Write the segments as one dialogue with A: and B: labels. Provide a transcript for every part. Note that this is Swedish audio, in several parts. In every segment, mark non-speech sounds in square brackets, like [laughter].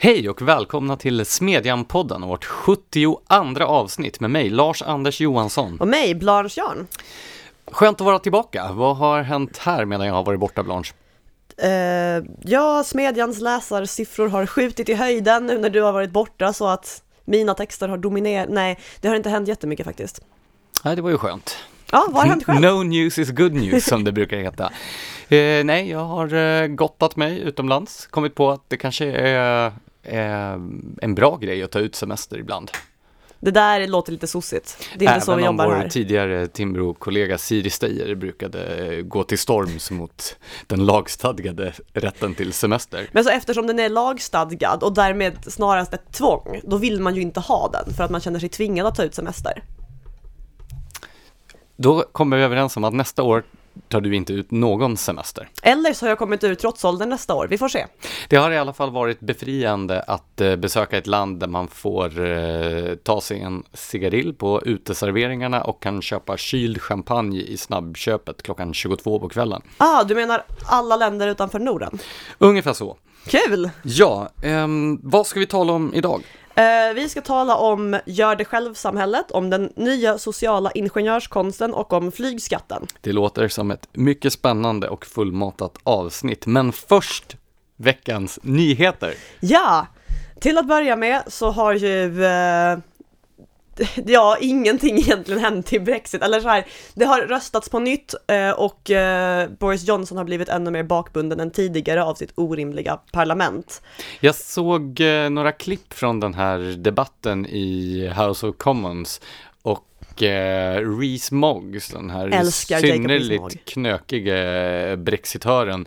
A: Hej och välkomna till Smedjan-podden och vårt 72 avsnitt med mig, Lars-Anders Johansson.
B: Och mig, Blanche Jarn.
A: Skönt att vara tillbaka. Vad har hänt här medan jag har varit borta, Blanche?
B: Uh, ja, Smedjans läsarsiffror har skjutit i höjden nu när du har varit borta så att mina texter har dominerat. Nej, det har inte hänt jättemycket faktiskt.
A: Nej, det var ju skönt.
B: Ja, vad har hänt själv?
A: No news is good news som det brukar heta. [laughs] Eh, nej, jag har eh, gottat mig utomlands, kommit på att det kanske är eh, en bra grej att ta ut semester ibland.
B: Det där låter lite sossigt. Det är inte
A: Även
B: så vi jobbar
A: om vår
B: här.
A: tidigare Timbro-kollega Siri Steyer brukade gå till storms mot den lagstadgade rätten till semester.
B: Men så eftersom den är lagstadgad och därmed snarast ett tvång, då vill man ju inte ha den för att man känner sig tvingad att ta ut semester.
A: Då kommer vi överens om att nästa år tar du inte ut någon semester.
B: Eller så har jag kommit ur trotsåldern nästa år, vi får se.
A: Det har i alla fall varit befriande att eh, besöka ett land där man får eh, ta sig en cigarill på uteserveringarna och kan köpa kyld champagne i snabbköpet klockan 22 på kvällen.
B: Ah, du menar alla länder utanför Norden?
A: Ungefär så.
B: Kul!
A: Ja, ehm, vad ska vi tala om idag?
B: Eh, vi ska tala om gör det själv-samhället, om den nya sociala ingenjörskonsten och om flygskatten.
A: Det låter som ett mycket spännande och fullmatat avsnitt, men först veckans nyheter.
B: Ja, till att börja med så har ju eh, [laughs] Ja, ingenting egentligen hänt i Brexit, eller så här, det har röstats på nytt eh, och eh, Boris Johnson har blivit ännu mer bakbunden än tidigare av sitt orimliga parlament.
A: Jag såg eh, några klipp från den här debatten i House of Commons och eh, Rees Mogg, den här
B: Älskar
A: synnerligt knökiga brexitören,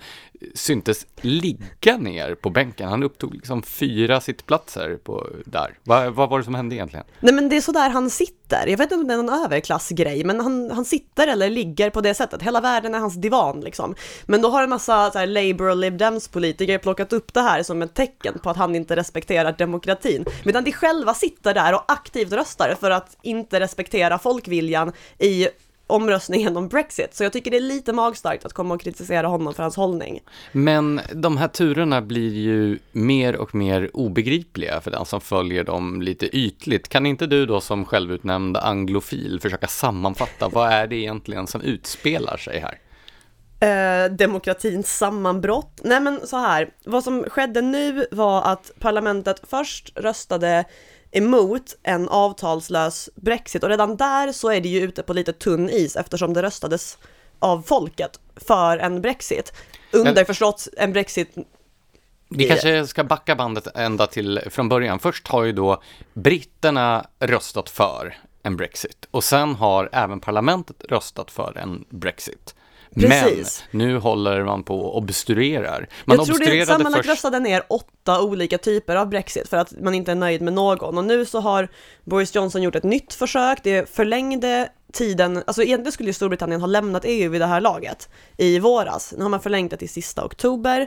A: syntes ligga ner på bänken. Han upptog liksom fyra sittplatser på, där. Va, vad var det som hände egentligen?
B: Nej men det är så där han sitter, jag vet inte om det är någon överklassgrej, men han, han sitter eller ligger på det sättet, hela världen är hans divan liksom. Men då har en massa så här, Labour och Lib Dems politiker plockat upp det här som ett tecken på att han inte respekterar demokratin, medan de själva sitter där och aktivt röstar för att inte respektera folkviljan i omröstningen om Brexit, så jag tycker det är lite magstarkt att komma och kritisera honom för hans hållning.
A: Men de här turerna blir ju mer och mer obegripliga för den som följer dem lite ytligt. Kan inte du då som självutnämnd anglofil försöka sammanfatta vad är det egentligen som utspelar sig här?
B: eh, demokratins sammanbrott. Nej men så här, vad som skedde nu var att parlamentet först röstade emot en avtalslös Brexit och redan där så är det ju ute på lite tunn is eftersom det röstades av folket för en Brexit. Underförstått en Brexit
A: Vi kanske ska backa bandet ända till från början. Först har ju då britterna röstat för en Brexit och sen har även parlamentet röstat för en Brexit.
B: Precis.
A: Men nu håller man på och obstruerar. Man
B: jag tror det sammanlagt
A: först...
B: röstade ner åtta olika typer av Brexit för att man inte är nöjd med någon. Och nu så har Boris Johnson gjort ett nytt försök, det förlängde tiden, alltså egentligen skulle ju Storbritannien ha lämnat EU vid det här laget i våras. Nu har man förlängt det till sista oktober.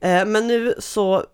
B: Eh, Men nu så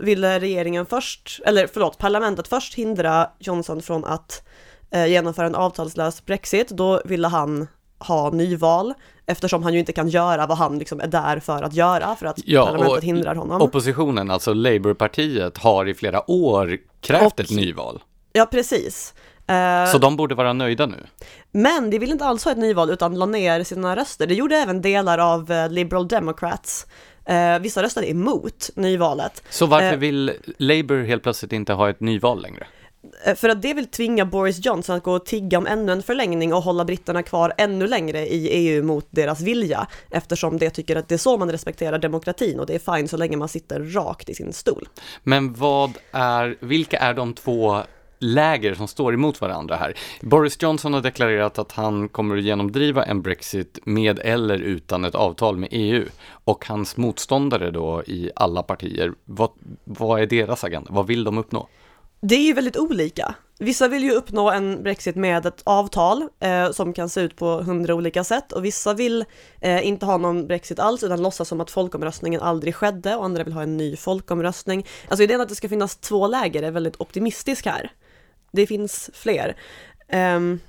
B: ville regeringen först, eller förlåt, parlamentet först hindra Johnson från att eh, genomföra en avtalslös Brexit. Då ville han ha nyval eftersom han ju inte kan göra vad han liksom är där för att göra för att
A: Ja,
B: parlamentet hindrar honom.
A: Oppositionen, alltså Labourpartiet, har i flera år krävt
B: Och-
A: ett nyval.
B: Ja, precis. Eh,
A: Så de borde vara nöjda nu.
B: Men de vill inte alls ha ett nyval utan la ner sina röster. Det gjorde även delar av eh, Liberal Democrats. Eh, vissa röstade emot nyvalet.
A: Så varför vill Labour helt plötsligt inte ha ett nyval längre?
B: Eh, för att det vill tvinga Boris Johnson att gå och tigga om ännu en förlängning och hålla britterna kvar ännu längre i EU mot deras vilja. Eftersom det tycker att det är så man respekterar demokratin och det är fine så länge man sitter rakt i sin stol.
A: Men vad är, vilka är de två läger som står emot varandra här? Boris Johnson har deklarerat att han kommer att genomdriva en Brexit med eller utan ett avtal med EU. Och hans motståndare då i alla partier, vad, vad är deras agenda? Vad vill de uppnå?
B: Det är ju väldigt olika. Vissa vill ju uppnå en Brexit med ett avtal eh, som kan se ut på hundra olika sätt och vissa vill eh, inte ha någon Brexit alls utan låtsas som att folkomröstningen aldrig skedde och andra vill ha en ny folkomröstning. Alltså idén att det ska finnas två läger är väldigt optimistisk här. Det finns fler. Ehm,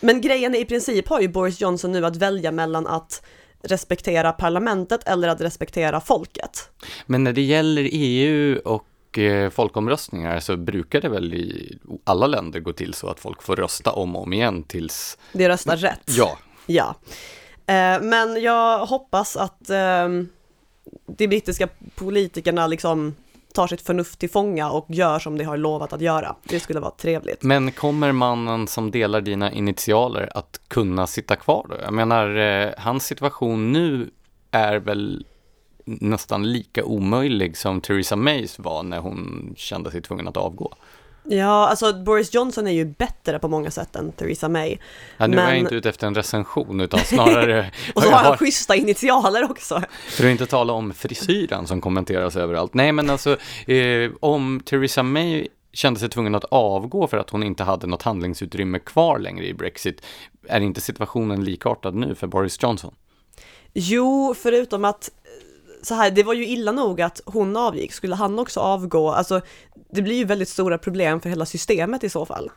B: men grejen är i princip har ju Boris Johnson nu att välja mellan att respektera parlamentet eller att respektera folket.
A: Men när det gäller EU och och eh, folkomröstningar så brukar det väl i alla länder gå till så att folk får rösta om och om igen tills...
B: Det röstar rätt.
A: Ja.
B: Ja. Eh, men jag hoppas att eh, de brittiska politikerna liksom tar sitt förnuft till fånga och gör som de har lovat att göra. Det skulle vara trevligt.
A: Men kommer mannen som delar dina initialer att kunna sitta kvar då? Jag menar, hans situation nu är väl nästan lika omöjlig som Theresa Mays var när hon kände sig tvungen att avgå.
B: Ja, alltså Boris Johnson är ju bättre på många sätt än Theresa May.
A: Ja, nu
B: Men-
A: är jag inte ute efter en recension utan snarare [laughs]
B: Och så har han
A: har-
B: schyssta initialer också.
A: För att inte tala om frisyren som kommenteras överallt. Nej, men alltså eh, om Theresa May kände sig tvungen att avgå för att hon inte hade något handlingsutrymme kvar längre i Brexit, är inte situationen likartad nu för Boris Johnson?
B: Jo, förutom att så här, det var ju illa nog att hon avgick. Skulle han också avgå? Alltså, det blir ju väldigt stora problem för hela systemet i så fall.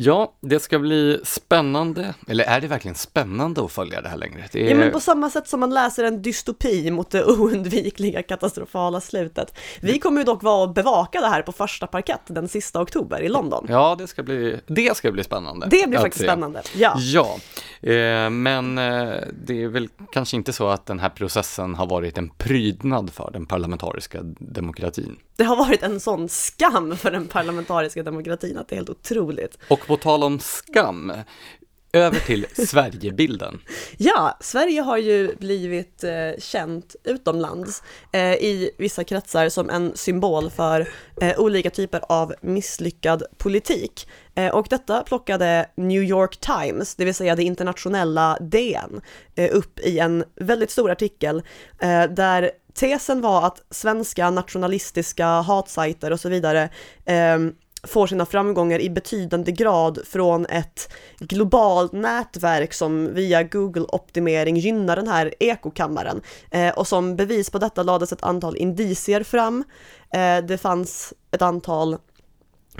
A: Ja, det ska bli spännande, eller är det verkligen spännande att följa det här längre? Det är...
B: Ja, men på samma sätt som man läser en dystopi mot det [laughs] oundvikliga katastrofala slutet. Vi kommer ju dock vara och bevaka det här på första parkett den sista oktober i London.
A: Ja, det ska bli, det ska bli spännande.
B: Det blir faktiskt
A: se.
B: spännande. Ja.
A: Ja, eh, men eh, det är väl kanske inte så att den här processen har varit en prydnad för den parlamentariska demokratin.
B: Det har varit en sån skam för den parlamentariska demokratin att det är helt otroligt.
A: Och på tal om skam, över till [laughs] Sverigebilden.
B: Ja, Sverige har ju blivit eh, känt utomlands eh, i vissa kretsar som en symbol för eh, olika typer av misslyckad politik. Eh, och detta plockade New York Times, det vill säga det internationella DN, eh, upp i en väldigt stor artikel eh, där tesen var att svenska nationalistiska hatsajter och så vidare eh, får sina framgångar i betydande grad från ett globalt nätverk som via Google-optimering gynnar den här ekokammaren. Eh, och som bevis på detta lades ett antal indicier fram. Eh, det fanns ett antal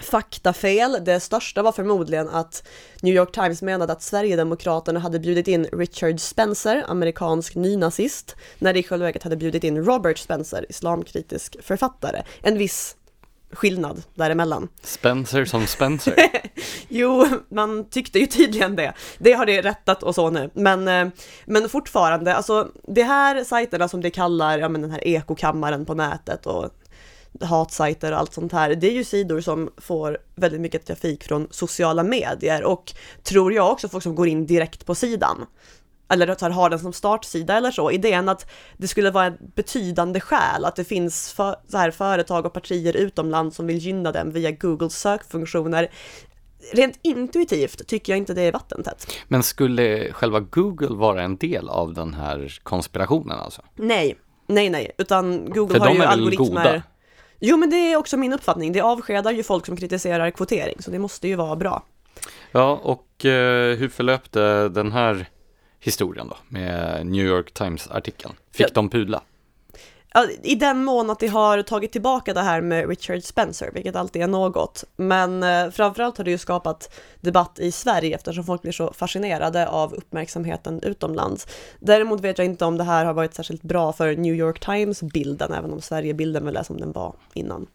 B: faktafel. Det största var förmodligen att New York Times menade att Sverigedemokraterna hade bjudit in Richard Spencer, amerikansk nynazist, när det i själva verket hade bjudit in Robert Spencer, islamkritisk författare. En viss skillnad däremellan.
A: Spencer som Spencer. [laughs]
B: Jo, man tyckte ju tydligen det. Det har det rättat och så nu. Men, eh, men fortfarande, alltså de här sajterna som de kallar, ja men den här ekokammaren på nätet och hatsajter och allt sånt här, det är ju sidor som får väldigt mycket trafik från sociala medier och tror jag också folk som går in direkt på sidan. Eller så här, har den som startsida eller så. Idén att det skulle vara en betydande skäl att det finns för, så här, företag och partier utomlands som vill gynna dem via Googles sökfunktioner. Rent intuitivt tycker jag inte det är vattentätt.
A: Men skulle själva Google vara en del av den här konspirationen alltså?
B: Nej, nej, nej, utan Google
A: För
B: har ju algoritmer.
A: goda?
B: Jo, men det är också min uppfattning. Det avskedar ju folk som kritiserar kvotering, så det måste ju vara bra.
A: Ja, och eh, hur förlöpte den här historien då med New York Times-artikeln? Fick
B: Ja.
A: de pudla?
B: I den mån att de har tagit tillbaka det här med Richard Spencer, vilket alltid är något. Men eh, framförallt har det ju skapat debatt i Sverige eftersom folk blir så fascinerade av uppmärksamheten utomlands. Däremot vet jag inte om det här har varit särskilt bra för New York Times-bilden, även om Sverige-bilden väl är som den var innan.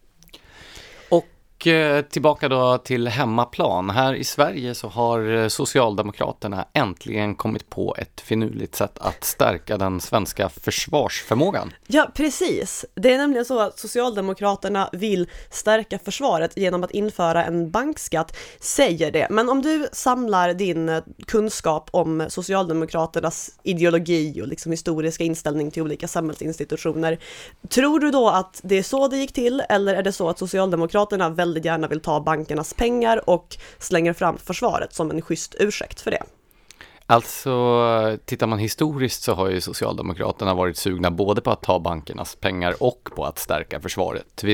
A: Och eh, tillbaka då till hemmaplan. Här i Sverige så har eh, Socialdemokraterna äntligen kommit på ett finurligt sätt att stärka den svenska försvarsförmågan.
B: Ja, precis. Det är nämligen så att Socialdemokraterna vill stärka försvaret genom att införa en bankskatt, säger det. Men om du samlar din eh, kunskap om Socialdemokraternas ideologi och liksom historiska inställning till olika samhällsinstitutioner, tror du då att det är så det gick till, eller är det så att Socialdemokraterna väldigt gärna vill ta bankernas pengar och slänger fram försvaret som en schysst ursäkt för det?
A: Alltså, tittar man historiskt så har ju Socialdemokraterna varit sugna både på att ta bankernas pengar och på att stärka försvaret.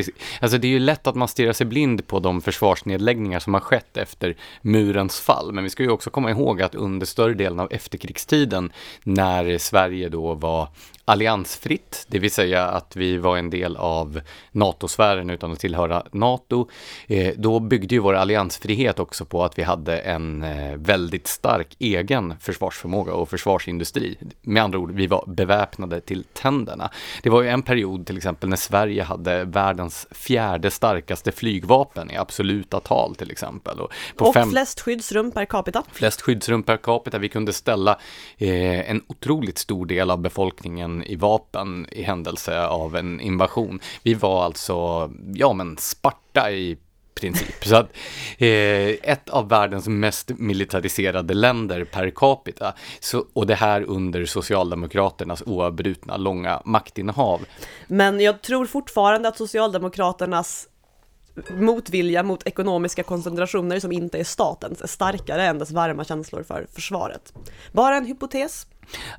A: Alltså det är ju lätt att man stirrar sig blind på de försvarsnedläggningar som har skett efter murens fall, men vi ska ju också komma ihåg att under större delen av efterkrigstiden, när Sverige då var alliansfritt, det vill säga att vi var en del av NATO-sfären utan att tillhöra NATO, eh, då byggde ju vår alliansfrihet också på att vi hade en eh, väldigt stark egen försvarsförmåga och försvarsindustri. Med andra ord, vi var beväpnade till tänderna. Det var ju en period till exempel när Sverige hade världens fjärde starkaste flygvapen i absoluta tal till exempel.
B: Och, och fem... flest skyddsrum per capita.
A: Flest skyddsrum per capita. Vi kunde ställa eh, en otroligt stor del av befolkningen i vapen i händelse av en invasion. Vi var alltså, ja men Sparta i princip. Så att, eh, ett av världens mest militariserade länder per capita. Så, och det här under Socialdemokraternas oavbrutna långa maktinnehav.
B: Men jag tror fortfarande att Socialdemokraternas motvilja mot ekonomiska koncentrationer som inte är statens är starkare än dess varma känslor för försvaret. Bara en hypotes.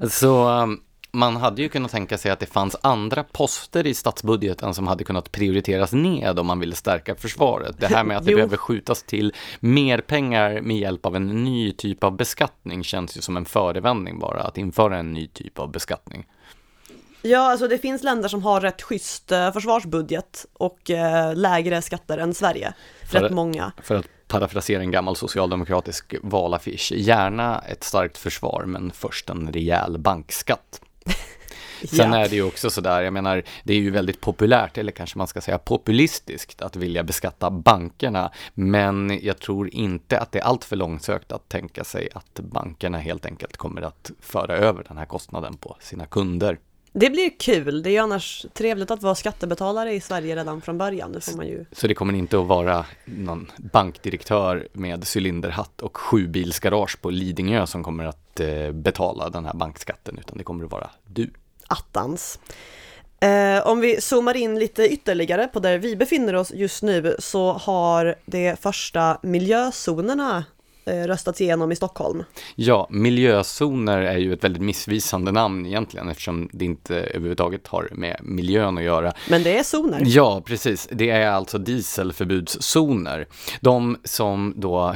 A: Så um, man hade ju kunnat tänka sig att det fanns andra poster i statsbudgeten som hade kunnat prioriteras ned om man ville stärka försvaret. Det här med att det [laughs] behöver skjutas till mer pengar med hjälp av en ny typ av beskattning känns ju som en förevändning bara, att införa en ny typ av beskattning.
B: Ja, alltså det finns länder som har rätt schysst eh, försvarsbudget och eh, lägre skatter än Sverige. För rätt många.
A: För att parafrasera en gammal socialdemokratisk valaffisch, gärna ett starkt försvar men först en rejäl bankskatt. Sen ja. är det ju också sådär, jag menar, det är ju väldigt populärt, eller kanske man ska säga populistiskt, att vilja beskatta bankerna. Men jag tror inte att det är alltför långsökt att tänka sig att bankerna helt enkelt kommer att föra över den här kostnaden på sina kunder.
B: Det blir kul, det är ju annars trevligt att vara skattebetalare i Sverige redan från början. Det får man ju...
A: Så det kommer inte att vara någon bankdirektör med cylinderhatt och sjubilsgarage på Lidingö som kommer att eh, betala den här bankskatten, utan det kommer att vara du.
B: Attans. Eh, om vi zoomar in lite ytterligare på där vi befinner oss just nu så har de första miljözonerna röstats igenom i Stockholm.
A: Ja, miljözoner är ju ett väldigt missvisande namn egentligen eftersom det inte överhuvudtaget har med miljön att göra.
B: Men det är zoner.
A: Ja, precis. Det är alltså dieselförbudszoner. De som då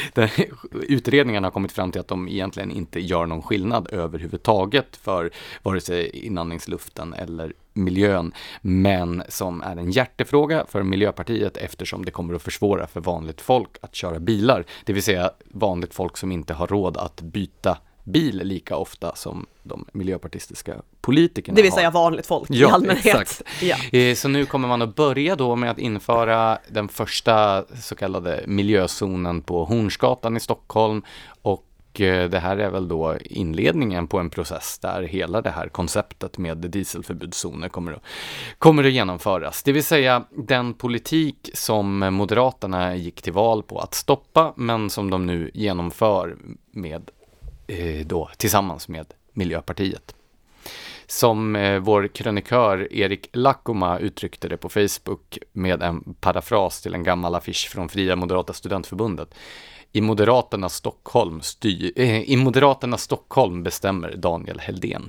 A: [laughs] utredningarna har kommit fram till att de egentligen inte gör någon skillnad överhuvudtaget för vare sig inandningsluften eller miljön, men som är en hjärtefråga för Miljöpartiet eftersom det kommer att försvåra för vanligt folk att köra bilar. Det vill säga vanligt folk som inte har råd att byta bil lika ofta som de miljöpartistiska politikerna
B: Det vill säga vanligt folk
A: ja,
B: i allmänhet. [laughs]
A: Ja. Eh, så nu kommer man att börja då med att införa den första så kallade miljözonen på Hornsgatan i Stockholm och Eh, det här är väl då inledningen på en process där hela det här konceptet med dieselförbudszoner kommer att, kommer att genomföras. Det vill säga den politik som Moderaterna gick till val på att stoppa, men som de nu genomför med, eh, då, tillsammans med Miljöpartiet. Som eh, vår krönikör Erik Lakoma uttryckte det på Facebook med en parafras till en gammal affisch från Fria Moderata Studentförbundet. I Moderaternas Stockholm, styr, eh, I Moderaternas Stockholm bestämmer Daniel Heldén.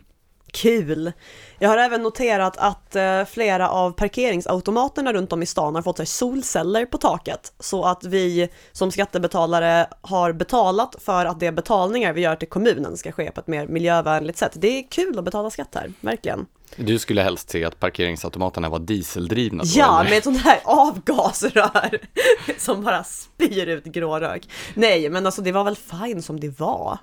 B: Kul! Jag har även noterat att eh, flera av parkeringsautomaterna runt om i stan har fått sig solceller på taket så att vi som skattebetalare har betalat för att de betalningar vi gör till kommunen ska ske på ett mer miljövänligt sätt. Det är kul att betala skatt här, verkligen.
A: Du skulle helst se att parkeringsautomaterna var dieseldrivna?
B: Ja, eller? med ett sånt här avgasrör [laughs] som bara spyr ut grå rök. Nej, men alltså det var väl fine som det var.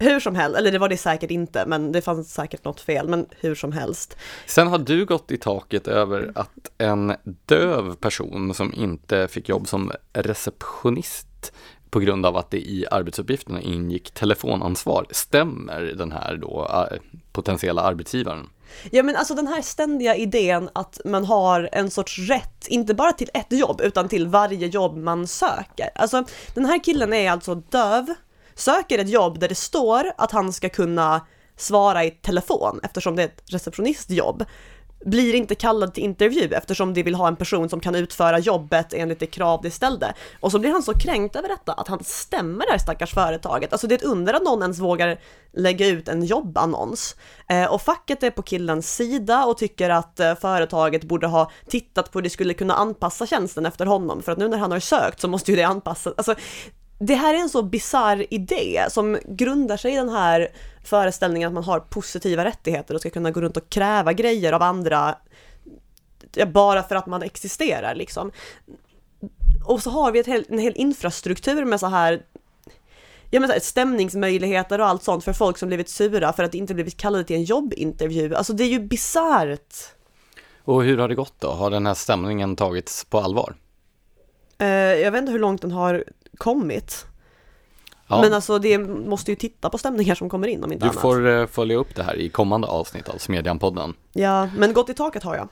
B: Hur som helst, eller det var det säkert inte, men det fanns säkert något fel, men hur som helst.
A: Sen har du gått i taket över att en döv person som inte fick jobb som receptionist på grund av att det i arbetsuppgifterna ingick telefonansvar. Stämmer den här då äh, potentiella arbetsgivaren?
B: Ja men alltså den här ständiga idén att man har en sorts rätt, inte bara till ett jobb utan till varje jobb man söker. Alltså den här killen är alltså döv, söker ett jobb där det står att han ska kunna svara i telefon eftersom det är ett receptionistjobb blir inte kallad till intervju eftersom de vill ha en person som kan utföra jobbet enligt det krav de ställde. Och så blir han så kränkt över detta att han stämmer det här stackars företaget. Alltså det är ett under att någon ens vågar lägga ut en jobbannons. Eh, och facket är på killens sida och tycker att eh, företaget borde ha tittat på hur de skulle kunna anpassa tjänsten efter honom. För att nu när han har sökt så måste ju det anpassas. Alltså, det här är en så bizarr idé som grundar sig i den här föreställningen att man har positiva rättigheter och ska kunna gå runt och kräva grejer av andra bara för att man existerar liksom. Och så har vi hel, en hel infrastruktur med så här ja, men så här, stämningsmöjligheter och allt sånt för folk som blivit sura för att inte blivit kallade till en jobbintervju. Alltså det är ju bisarrt.
A: Och hur har det gått då? Har den här stämningen tagits på allvar?
B: Eh, jag vet inte hur långt den har kommit.
A: Ja,
B: Men alltså det måste ju titta på stämningar som kommer in om inte
A: du
B: annat.
A: får eh, följa upp det här i kommande avsnitt av Smedjan-podden.
B: Ja, men gått i taket har jag.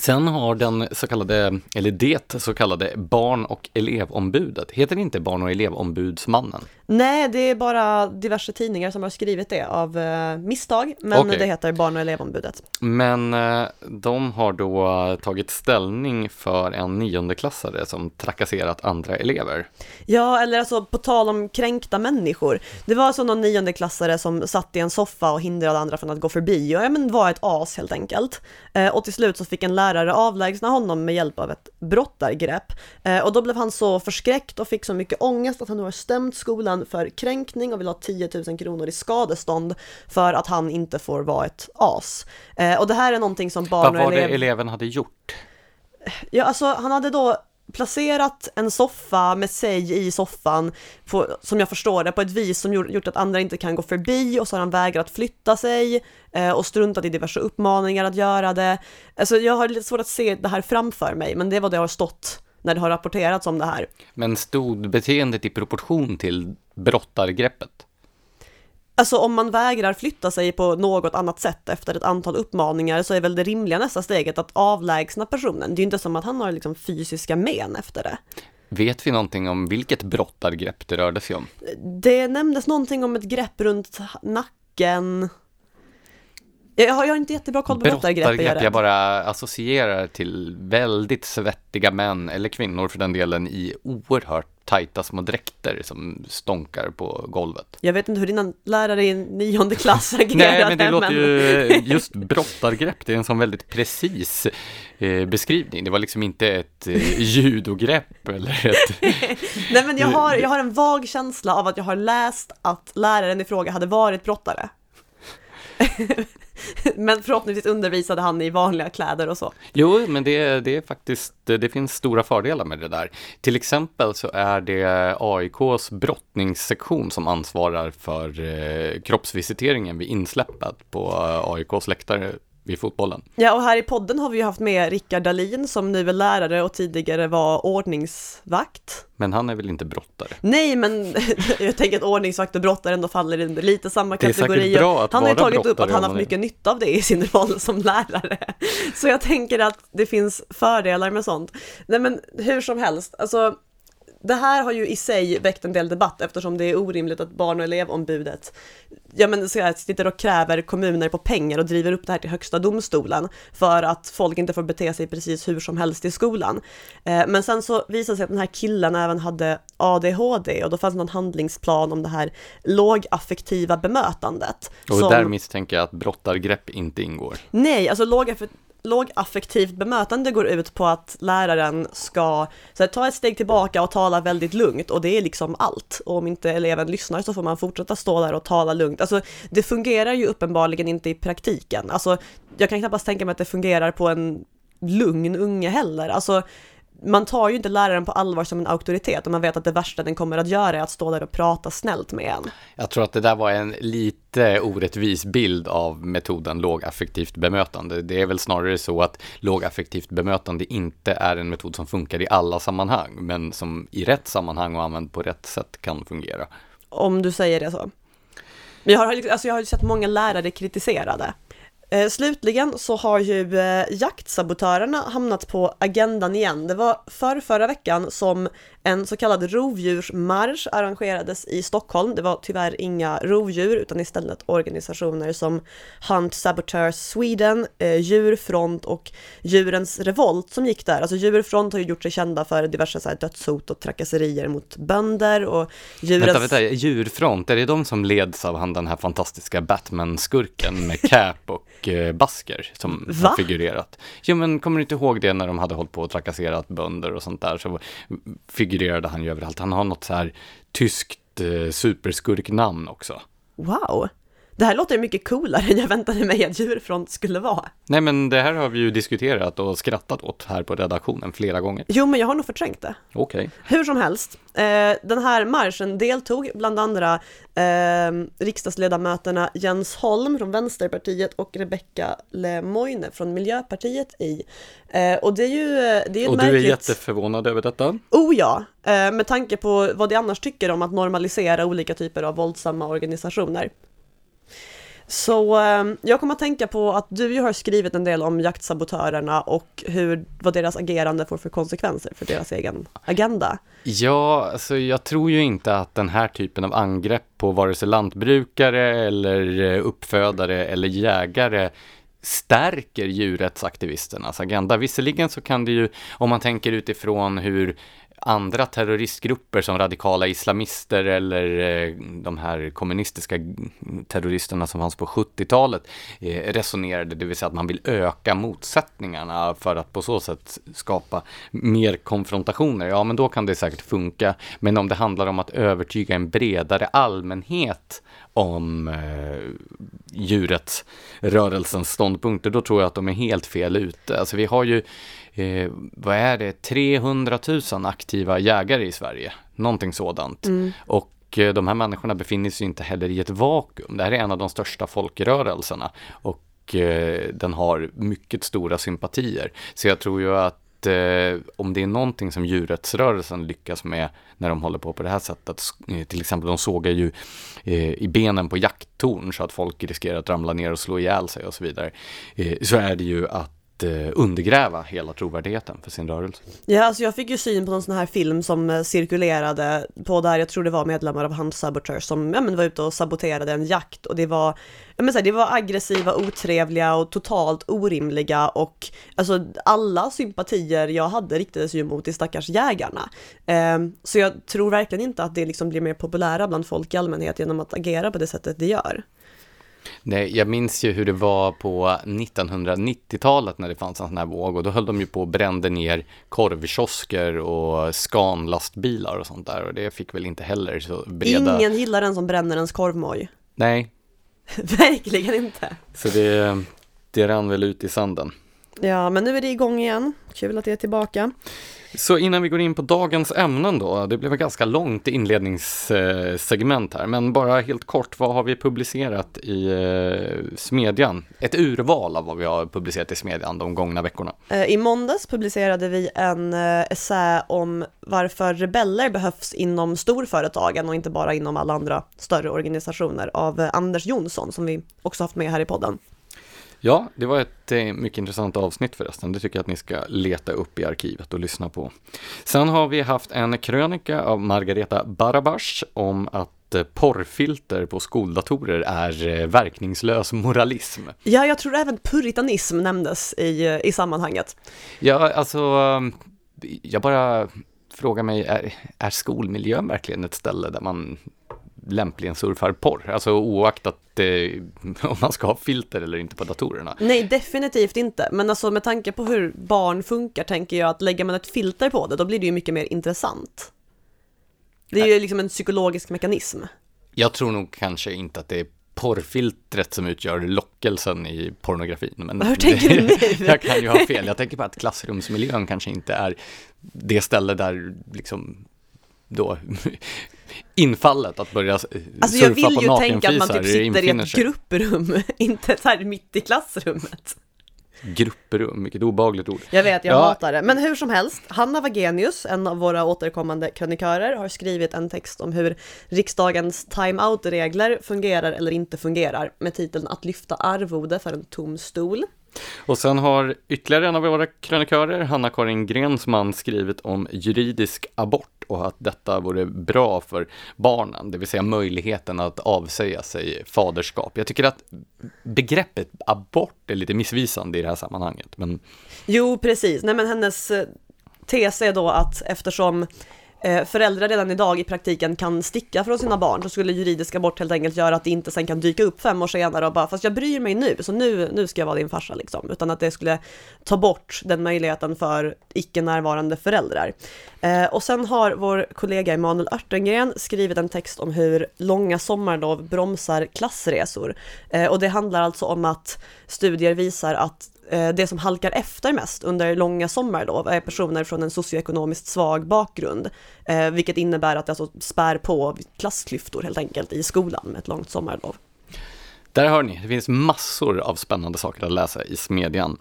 A: Sen har den så kallade, eller det så kallade barn och elevombudet, heter det inte barn och elevombudsmannen?
B: Nej, det är bara diverse tidningar som har skrivit det av eh, misstag, men
A: Okej.
B: det heter Barn och elevombudet.
A: Men eh, de har då tagit ställning för en niondeklassare som trakasserat andra elever.
B: Ja, eller alltså på tal om kränkta människor. Det var alltså någon niondeklassare som satt i en soffa och hindrade andra från att gå förbi och ja, men var ett as helt enkelt. Eh, och till slut så fick en lärare avlägsna honom med hjälp av ett brottargrepp. Eh, och då blev han så förskräckt och fick så mycket ångest att han nu har stämt skolan för kränkning och vill ha 10 000 kronor i skadestånd för att han inte får vara ett as. Eh, och det här är någonting som barn
A: Vad
B: och
A: var det
B: elev...
A: eleven hade gjort?
B: Ja, alltså han hade då placerat en soffa med sig i soffan, på, som jag förstår det, på ett vis som gjort, att andra inte kan gå förbi och så har han vägrat flytta sig eh, och struntat i diverse uppmaningar att göra det. Alltså jag har lite svårt att se det här framför mig, men det är vad det har stått när det har rapporterats om det här.
A: Men stod beteendet i proportion till brottargreppet?
B: Alltså om man vägrar flytta sig på något annat sätt efter ett antal uppmaningar så är väl det rimliga nästa steget att avlägsna personen. Det är ju inte som att han har liksom fysiska men efter det.
A: Vet vi någonting om vilket brottargrepp det rörde sig om?
B: Det nämndes någonting om ett grepp runt nacken. Jag har, jag har inte jättebra koll på brottargrepp. jag
A: jag bara associerar till väldigt svettiga män, eller kvinnor för den delen, i oerhört tajta små dräkter som stånkar på golvet.
B: Jag vet inte hur dina lärare i nionde [laughs] klass agerade.
A: Nej, men det låter ju, just brottargrepp, det är en sån väldigt precis eh, beskrivning. Det var liksom inte ett eh, judogrepp eller ett... [laughs]
B: Nej men jag har, jag har en vag känsla av att jag har läst att läraren i fråga hade varit brottare. [laughs] men förhoppningsvis undervisade han i vanliga kläder och så.
A: Jo, men det, det är faktiskt, det finns stora fördelar med det där. Till exempel så är det AIKs brottningssektion som ansvarar för eh, kroppsvisiteringen vid insläppet på eh, AIKs läktare vid fotbollen.
B: Ja, och här i podden har vi ju haft med Rickard Dahlin som nu är lärare och tidigare var ordningsvakt.
A: Men han är väl inte brottare?
B: Nej, men [laughs] jag tänker att ordningsvakt och brottare ändå faller under lite samma
A: Det är
B: kategori.
A: bra att
B: han har ju tagit upp att han har haft mycket nytta av det i sin roll som lärare. [laughs] Så jag tänker att det finns fördelar med sånt. Nej, men hur som helst, alltså det här har ju i sig väckt en del debatt eftersom det är orimligt att barn och elevombudet ja, men så här, sitter och kräver kommuner på pengar och driver upp det här till högsta domstolen för att folk inte får bete sig precis hur som helst i skolan. Eh, men sen så visade det sig att den här killen även hade ADHD och då fanns någon handlingsplan om det här lågaffektiva bemötandet.
A: Och
B: som-
A: där misstänker jag att brottargrepp inte ingår.
B: Nej, alltså lågaff- lågaffektivt bemötande går ut på att läraren ska så här, ta ett steg tillbaka och tala väldigt lugnt och det är liksom allt. Och om inte eleven lyssnar så får man fortsätta stå där och tala lugnt. Alltså det fungerar ju uppenbarligen inte i praktiken. Alltså jag kan knappast tänka mig att det fungerar på en lugn unge heller. Alltså man tar ju inte läraren på allvar som en auktoritet och man vet att det värsta den kommer att göra är att stå där och prata snällt med en.
A: Jag tror att det där var en lite orättvis bild av metoden lågaffektivt bemötande. Det är väl snarare så att lågaffektivt bemötande inte är en metod som funkar i alla sammanhang, men som i rätt sammanhang och använd på rätt sätt kan fungera.
B: Om du säger det så. Jag har, alltså jag har sett många lärare kritiserade. Eh, slutligen så har ju eh, jaktsabotörerna hamnat på agendan igen. Det var för förra veckan som en så kallad rovdjursmarsch arrangerades i Stockholm. Det var tyvärr inga rovdjur utan istället organisationer som Hunt Saboteurs Sweden, eh, Djurfront och Djurens Revolt som gick där. Alltså Djurfront har ju gjort sig kända för diverse så här, dödshot och trakasserier mot bönder och djurens...
A: Vänta, vänta, djurfront, är det de som leds av han den här fantastiska Batman-skurken med [laughs] cap och basker som
B: Va?
A: har figurerat? Jo, men kommer du inte ihåg det när de hade hållit på och trakasserat bönder och sånt där, så figurerade han ju överallt. Han har något så här tyskt eh, superskurknamn också.
B: Wow! Det här låter mycket coolare än jag väntade mig att djurfront skulle vara.
A: Nej, men det här har vi ju diskuterat och skrattat åt här på redaktionen flera gånger.
B: Jo, men jag har nog förträngt det.
A: Okej.
B: Hur som helst, eh, den här marschen deltog bland andra eh, riksdagsledamöterna Jens Holm från Vänsterpartiet och Rebecka Lemoine från Miljöpartiet i. Eh, och det är ju det är
A: Och du
B: märkligt...
A: är jätteförvånad över detta?
B: Oh ja, eh, med tanke på vad de annars tycker om att normalisera olika typer av våldsamma organisationer. Så ehm, jag kommer att tänka på att du ju har skrivit en del om jaktsabotörerna och hur, vad deras agerande får för konsekvenser för deras egen agenda.
A: Ja, alltså jag tror ju inte att den här typen av angrepp på vare sig lantbrukare eller eh, uppfödare eller jägare stärker djurrättsaktivisternas agenda. Visserligen så kan det ju, om man tänker utifrån hur andra terroristgrupper som radikala islamister eller eh, de här kommunistiska terroristerna som fanns på 70-talet eh, resonerade, det vill säga att man vill öka motsättningarna för att på så sätt skapa mer konfrontationer. Ja, men då kan det säkert funka. Men om det handlar om att övertyga en bredare allmänhet om eh, djurrättsrörelsens ståndpunkter, då tror jag att de är helt fel ute. Alltså vi har ju eh, vad är det, 300 000 aktiva jägare i Sverige, någonting sådant.
B: Mm.
A: Och eh, de här människorna befinner sig inte heller i ett vakuum. Det här är en av de största folkrörelserna och eh, den har mycket stora sympatier. Så jag tror ju att eh, om det är någonting som djurrättsrörelsen lyckas med när de håller på på det här sättet, eh, till exempel de sågar ju i benen på jakttorn så att folk riskerar att ramla ner och slå ihjäl sig och så vidare, så är det ju att Eh, undergräva hela trovärdigheten för sin rörelse.
B: Ja, alltså jag fick ju syn på någon sån här film som eh, cirkulerade på där jag tror det var medlemmar av Hunt Saboteur som ja, men var ute och saboterade en jakt och det var, ja, men så här, det var aggressiva, otrevliga och totalt orimliga och alltså alla sympatier jag hade riktades ju mot de stackars jägarna. Ehm, så jag tror verkligen inte att det liksom blir mer populära bland folk i allmänhet genom att agera på det sättet det gör.
A: Nej, jag minns ju hur det var på 1990-talet när det fanns en sån här våg och då höll de ju på och brände ner korvkiosker och skanlastbilar och sånt där och det fick väl inte heller så breda...
B: Ingen gillar den som bränner ens korvmoj.
A: Nej, [laughs]
B: Verkligen inte.
A: så det, det rann väl ut i sanden.
B: Ja, men nu är det igång igen. Kul att det är tillbaka.
A: Så innan vi går in på dagens ämnen då, det blev ett ganska långt inledningssegment här, men bara helt kort, vad har vi publicerat i eh, Smedjan? Ett urval av vad vi har publicerat i Smedjan de gångna veckorna.
B: Eh, I måndags publicerade vi en eh, essä om varför rebeller behövs inom storföretagen och inte bara inom alla andra större organisationer av Anders Jonsson som vi också haft med här i podden.
A: Ja, det var ett eh, mycket intressant avsnitt förresten. Det tycker jag att ni ska leta upp i arkivet och lyssna på. Sen har vi haft en krönika av Margareta Barabash om att eh, porrfilter på skoldatorer är eh, verkningslös moralism.
B: Ja, jag tror även puritanism nämndes i, i sammanhanget.
A: Ja, alltså, jag bara frågar mig, är, är skolmiljön verkligen ett ställe där man lämpligen surfar porr? Alltså oaktat eh, [laughs] om man ska ha filter eller inte på datorerna.
B: Nej, definitivt inte. Men alltså med tanke på hur barn funkar tänker jag att lägger man ett filter på det, då blir det ju mycket mer intressant. Det är ju liksom en psykologisk mekanism.
A: Jag tror nog kanske inte att det är porrfiltret som utgör lockelsen i pornografin. Men
B: Hur tänker du [laughs] nu?
A: jag kan ju ha fel. Jag tänker på att klassrumsmiljön kanske inte är det ställe där liksom då [laughs] infallet att börja surfa
B: Alltså jag vill
A: på
B: ju tänka att man typ sitter i ett grupprum, [laughs] inte så här mitt i klassrummet.
A: Grupprum, vilket obehagligt ord.
B: Jag vet, jag
A: Ja.
B: hatar det. Men hur som helst, Hanna Wagenius, en av våra återkommande krönikörer, har skrivit en text om hur riksdagens time-out-regler fungerar eller inte fungerar, med titeln Att lyfta arvode för en tom stol.
A: Och sen har ytterligare en av våra krönikörer, Hanna-Karin Grensman, skrivit om juridisk abort och att detta vore bra för barnen, det vill säga möjligheten att avsäga sig faderskap. Jag tycker att begreppet abort är lite missvisande i det här sammanhanget, men
B: Jo, precis. Nej, men hennes eh, tes är då att eftersom eh, Eh, föräldrar redan idag i praktiken kan sticka från sina barn så skulle juridisk abort helt enkelt göra att det inte sen kan dyka upp fem år senare och bara fast jag bryr mig nu så nu, nu ska jag vara din farsa liksom. Utan att det skulle ta bort den möjligheten för icke närvarande föräldrar. Eh, och sen har vår kollega Emanuel Örtengren skrivit en text om hur långa sommarlov bromsar klassresor. Eh, och det handlar alltså om att studier visar att det som halkar efter mest under långa sommarlov är personer från en socioekonomiskt svag bakgrund, eh, vilket innebär att det alltså spär på klassklyftor helt enkelt i skolan med ett långt sommarlov.
A: Där hör ni, det finns massor av spännande saker att läsa i Smedjan.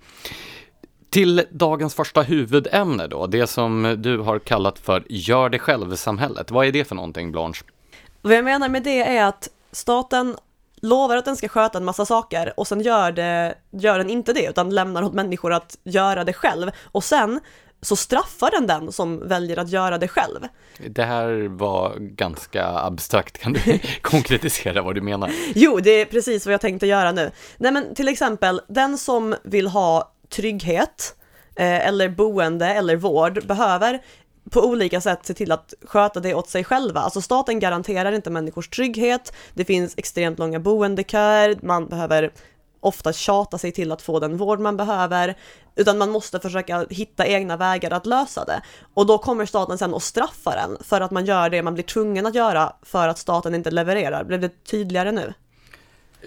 A: Till dagens första huvudämne då, det som du har kallat för gör det själv-samhället. Vad är det för någonting, Blanche?
B: Vad jag menar med det är att staten lovar att den ska sköta en massa saker och sen gör, det, gör den inte det utan lämnar åt människor att göra det själv. Och sen så straffar den den som väljer att göra det själv.
A: Det här var ganska abstrakt, kan du [laughs] konkretisera vad du menar?
B: Jo, det är precis vad jag tänkte göra nu. Nej men till exempel, den som vill ha trygghet eh, eller boende eller vård behöver på olika sätt se till att sköta det åt sig själva. Alltså staten garanterar inte människors trygghet, det finns extremt långa boendeköer, man behöver ofta tjata sig till att få den vård man behöver, utan man måste försöka hitta egna vägar att lösa det. Och då kommer staten sen att straffa den för att man gör det man blir tvungen att göra för att staten inte levererar. Blev det tydligare nu?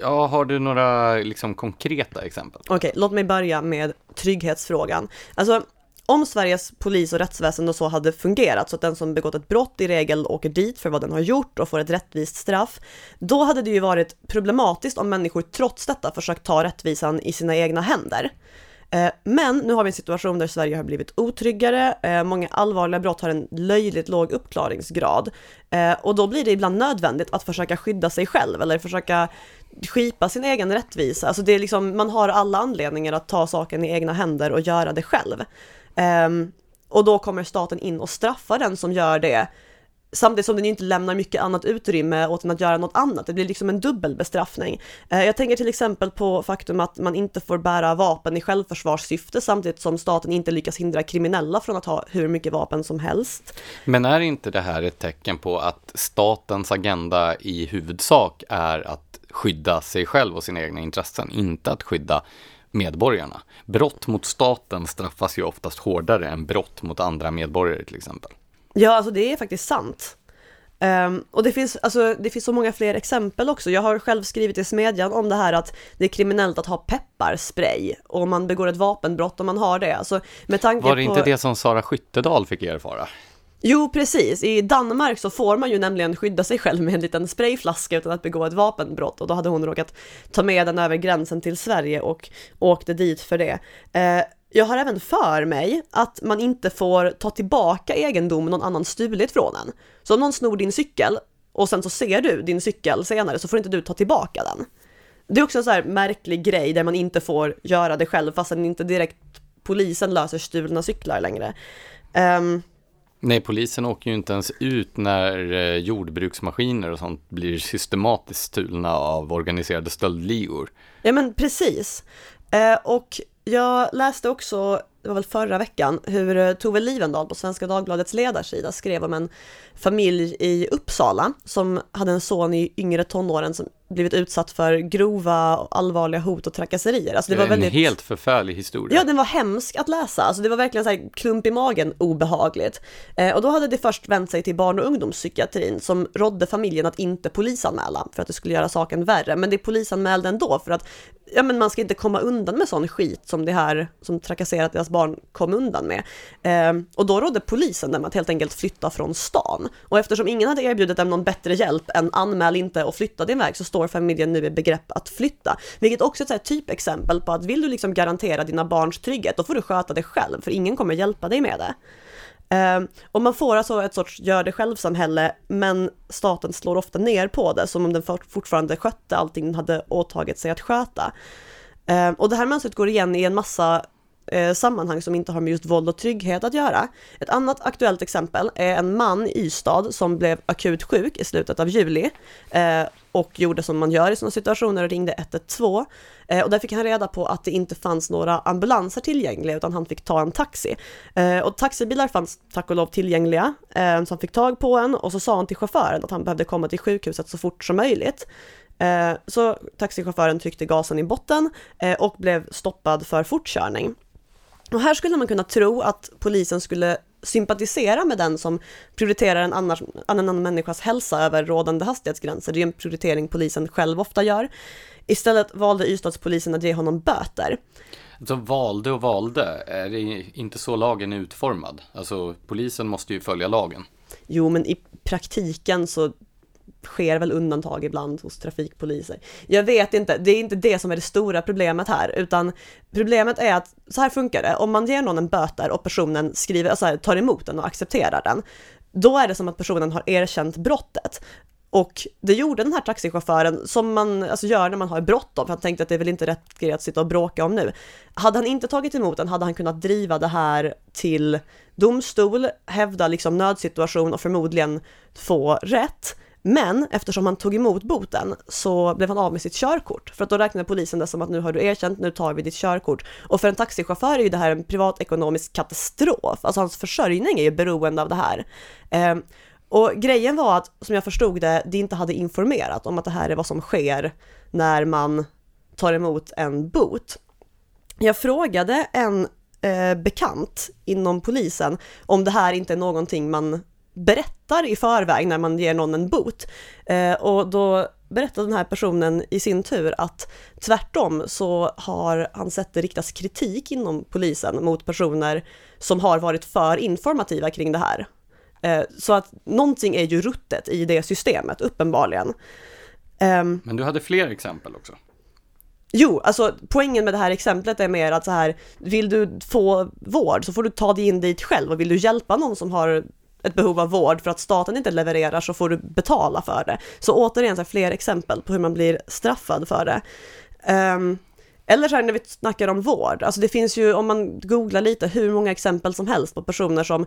A: Ja, har du några liksom, konkreta exempel?
B: Okej, okay, låt mig börja med trygghetsfrågan. Alltså, om Sveriges polis och rättsväsende och så hade fungerat så att den som begått ett brott i regel åker dit för vad den har gjort och får ett rättvist straff, då hade det ju varit problematiskt om människor trots detta försökt ta rättvisan i sina egna händer. Eh, men nu har vi en situation där Sverige har blivit otryggare, eh, många allvarliga brott har en löjligt låg uppklaringsgrad eh, och då blir det ibland nödvändigt att försöka skydda sig själv eller försöka skipa sin egen rättvisa. Alltså det är liksom, man har alla anledningar att ta saken i egna händer och göra det själv. Um, och då kommer staten in och straffar den som gör det. Samtidigt som den inte lämnar mycket annat utrymme åt den att göra något annat. Det blir liksom en dubbel bestraffning. Uh, eh, jag tänker till exempel på faktum att man inte får bära vapen i självförsvarssyfte samtidigt som staten inte lyckas hindra kriminella från att ha hur mycket vapen som helst.
A: Men är inte det här ett tecken på att statens agenda i huvudsak är att skydda sig själv och sina egna intressen, inte att skydda medborgarna. Brott mot staten straffas ju oftast hårdare än brott mot andra medborgare till exempel.
B: Ja, alltså det är faktiskt sant. Um, och det finns, alltså, det finns så många fler exempel också. Jag har själv skrivit i Smedjan om det här att det är kriminellt att ha pepparspray och man begår ett vapenbrott om man har det. Alltså, med tanke
A: Var det
B: på...
A: inte det som Sara Skyttedal fick erfara?
B: Jo, precis. I Danmark så får man ju nämligen skydda sig själv med en liten sprayflaska utan att begå ett vapenbrott och då hade hon råkat ta med den över gränsen till Sverige och åkte dit för det. Eh, jag har även för mig att man inte får ta tillbaka egendom någon annan stulit från en. Så om någon snor din cykel och sen så ser du din cykel senare så får inte du ta tillbaka den. Det är också en sån här märklig grej där man inte får göra det själv fastän inte direkt polisen löser stulna cyklar längre. Um,
A: Nej, polisen åker ju inte ens ut när eh, jordbruksmaskiner och sånt blir systematiskt stulna av organiserade stöldligor.
B: Ja men precis. Eh, och jag läste också, det var väl förra veckan, hur eh, Tove Livendal på Svenska Dagbladets ledarsida skrev om en familj i Uppsala som hade en son i yngre tonåren som blivit utsatt för grova och allvarliga hot och trakasserier.
A: Alltså det, det var en väldigt... helt förfärlig historia.
B: Ja, den var hemsk att läsa. Alltså det var verkligen så här klump i magen obehagligt. Eh, och då hade det först vänt sig till barn och ungdomspsykiatrin som rådde familjen att inte polisanmäla för att det skulle göra saken värre. Men det polisanmälde ändå för att ja, men man ska inte komma undan med sån skit som det här som trakasserat deras barn kom undan med. Eh, och då rådde polisen dem att helt enkelt flytta från stan. Och eftersom ingen hade erbjudit dem någon bättre hjälp än anmäl inte och flytta din väg så står familjen nu i begrepp att flytta. Vilket också är ett typexempel på att vill du liksom garantera dina barns trygghet, då får du sköta det själv, för ingen kommer hjälpa dig med det. Uh, och man får alltså ett sorts gör det själv-samhälle, men staten slår ofta ner på det, som om den fortfarande skötte allting den hade åtagit sig att sköta. Uh, och det här mönstret går igen i en massa eh, sammanhang som inte har med just våld och trygghet att göra. Ett annat aktuellt exempel är en man i Ystad som blev akut sjuk i slutet av juli. Eh, och gjorde som man gör i sådana situationer och ringde 112. Eh, och där fick han reda på att det inte fanns några ambulanser tillgängliga utan han fick ta en taxi. Eh, och taxibilar fanns tack och lov tillgängliga, eh, så han fick tag på en och så sa han till chauffören att han behövde komma till sjukhuset så fort som möjligt. Eh, så taxichauffören tryckte gasen i botten eh, och blev stoppad för fortkörning. Och här skulle man kunna tro att polisen skulle sympatisera med den som prioriterar en, annars, en annan människas hälsa över rådande hastighetsgränser. Det är en prioritering polisen själv ofta gör. Istället valde Ystadspolisen att ge honom böter.
A: Så valde och valde, är det inte så lagen är utformad? Alltså polisen måste ju följa lagen.
B: Jo, men i praktiken så sker väl undantag ibland hos trafikpoliser. Jag vet inte, det är inte det som är det stora problemet här, utan problemet är att så här funkar det, om man ger någon en böter och personen skriver, alltså tar emot den och accepterar den, då är det som att personen har erkänt brottet. Och det gjorde den här taxichauffören, som man alltså gör när man har bråttom, för han tänkte att det är väl inte rätt grej att sitta och bråka om nu. Hade han inte tagit emot den hade han kunnat driva det här till domstol, hävda liksom nödsituation och förmodligen få rätt. Men eftersom han tog emot boten så blev han av med sitt körkort. För att då räknade polisen det som att nu har du erkänt, nu tar vi ditt körkort. Och för en taxichaufför är ju det här en privatekonomisk katastrof. Alltså hans försörjning är ju beroende av det här. Eh, och grejen var att, som jag förstod det, de inte hade informerat om att det här är vad som sker när man tar emot en bot. Jag frågade en eh, bekant inom polisen om det här inte är någonting man berättar i förväg när man ger någon en bot. Eh, och då berättade den här personen i sin tur att tvärtom så har han sett det riktas kritik inom polisen mot personer som har varit för informativa kring det här. Eh, så att någonting är ju ruttet i det systemet, uppenbarligen.
A: Eh, Men du hade fler exempel också?
B: Jo, alltså poängen med det här exemplet är mer att så här, vill du få vård så får du ta dig in dit själv och vill du hjälpa någon som har ett behov av vård för att staten inte levererar så får du betala för det. Så återigen så fler exempel på hur man blir straffad för det. Um, eller så här när vi snackar om vård, alltså det finns ju om man googlar lite hur många exempel som helst på personer som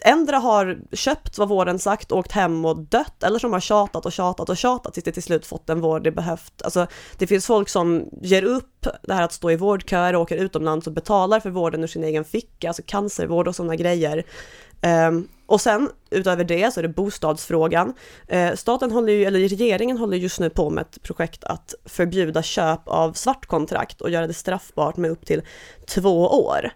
B: ändra har köpt vad vården sagt, åkt hem och dött, eller som har tjatat och tjatat och tjatat tills det till slut fått den vård det behövt. Alltså, det finns folk som ger upp det här att stå i vårdköer, åker utomlands och betalar för vården ur sin egen ficka, alltså cancervård och sådana grejer. Ehm, och sen utöver det så är det bostadsfrågan. Eh, staten håller ju, eller regeringen håller just nu på med ett projekt att förbjuda köp av svartkontrakt och göra det straffbart med upp till två år.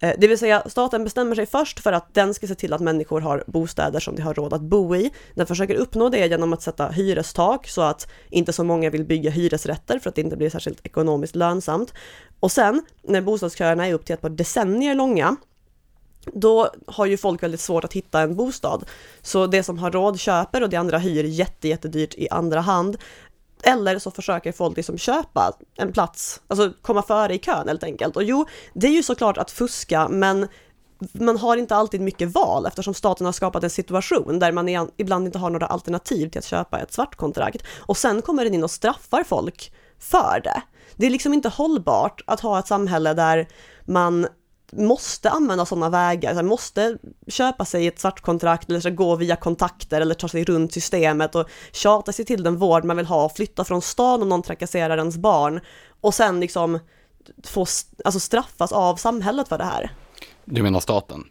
B: Ehm, det vill säga staten bestämmer sig först för att den ska se till att människor har bostäder som de har råd att bo i. Den försöker uppnå det genom att sätta hyrestak så att inte så många vill bygga hyresrätter för att det inte blir särskilt ekonomiskt lönsamt. Och sen när bostadsköerna är upp till ett par decennier långa då har ju folk väldigt svårt att hitta en bostad. Så det som har råd köper och det andra hyr jätte, jättedyrt i andra hand. Eller så försöker folk liksom köpa en plats, alltså komma före i kön helt enkelt. Och jo, det är ju såklart att fuska, men man har inte alltid mycket val eftersom staten har skapat en situation där man ibland inte har några alternativ till att köpa ett svartkontrakt. Och sen kommer den in och straffar folk för det. Det är liksom inte hållbart att ha ett samhälle där man måste använda sådana vägar, så måste köpa sig ett svartkontrakt eller så gå via kontakter eller ta sig runt systemet och tjata sig till den vård man vill ha, flytta från stan om någon trakasserar ens barn och sen liksom få alltså straffas av samhället för det här.
A: Du menar staten?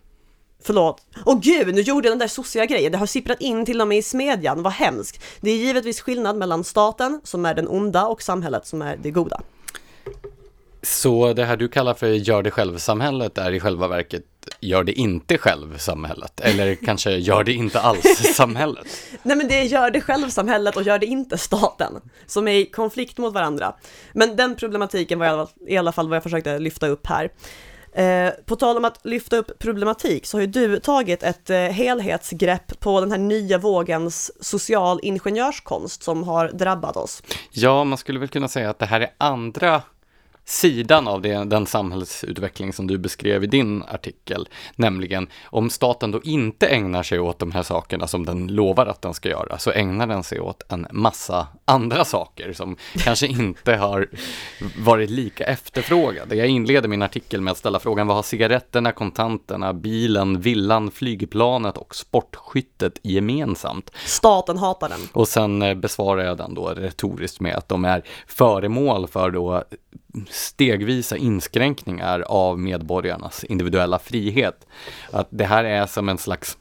B: Förlåt. Åh gud, nu gjorde jag den där sossiga grejen. Det har sipprat in till och med i smedjan. Vad hemskt. Det är givetvis skillnad mellan staten, som är den onda, och samhället, som är det goda.
A: Så det här du kallar för gör det själv-samhället är i själva verket gör det inte själv-samhället? Eller kanske gör det inte alls-samhället? [laughs]
B: Nej men det är gör det själv-samhället och gör det inte staten, som är i konflikt mot varandra. Men den problematiken var i alla fall vad jag försökte lyfta upp här. Eh, på tal om att lyfta upp problematik så har ju du tagit ett eh, helhetsgrepp på den här nya vågens social ingenjörskonst som har drabbat oss.
A: Ja, man skulle väl kunna säga att det här är andra sidan av det, den samhällsutveckling som du beskrev i din artikel, nämligen om staten då inte ägnar sig åt de här sakerna som den lovar att den ska göra, så ägnar den sig åt en massa andra saker som [laughs] kanske inte har varit lika efterfrågade. Jag inleder min artikel med att ställa frågan vad har cigaretterna, kontanterna, bilen, villan, flygplanet och sportskyttet gemensamt?
B: Staten hatar den.
A: Och sen eh, besvarar jag den då retoriskt med att de är föremål för då stegvisa inskränkningar av medborgarnas individuella frihet. Att det här är som en slags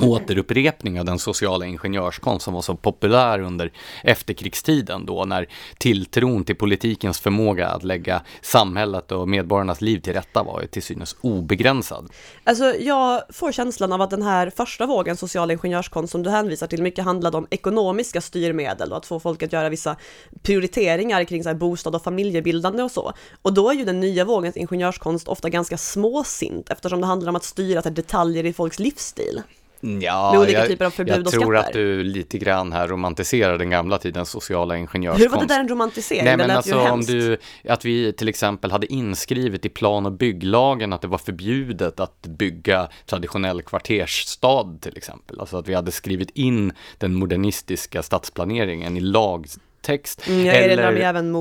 A: återupprepning av den sociala ingenjörskonst som var så populär under efterkrigstiden då när tilltron till politikens förmåga att lägga samhället och medborgarnas liv till rätta var till synes obegränsad.
B: Alltså jag får känslan av att den här första vågen social ingenjörskonst som du hänvisar till mycket handlade om ekonomiska styrmedel och att få folk att göra vissa prioriteringar kring så här bostad och familjebildande och så. Och då är ju den nya vågens ingenjörskonst ofta ganska småsint eftersom det handlar om att styra till detaljer i folks livsstil.
A: Ja,
B: med olika
A: jag,
B: typer av förbud
A: jag
B: och
A: tror
B: skatter.
A: att du lite grann här romantiserar den gamla tidens sociala
B: Hur
A: ingenjörskonst.
B: var det där en romantisering?
A: Nej
B: det
A: men
B: lät
A: alltså om du, att vi till exempel hade inskrivet i plan och bygglagen att det var förbjudet att bygga traditionell kvartersstad till exempel. Alltså att vi hade skrivit in den modernistiska stadsplaneringen i lagtext.
B: Mm, jag erinrar mig även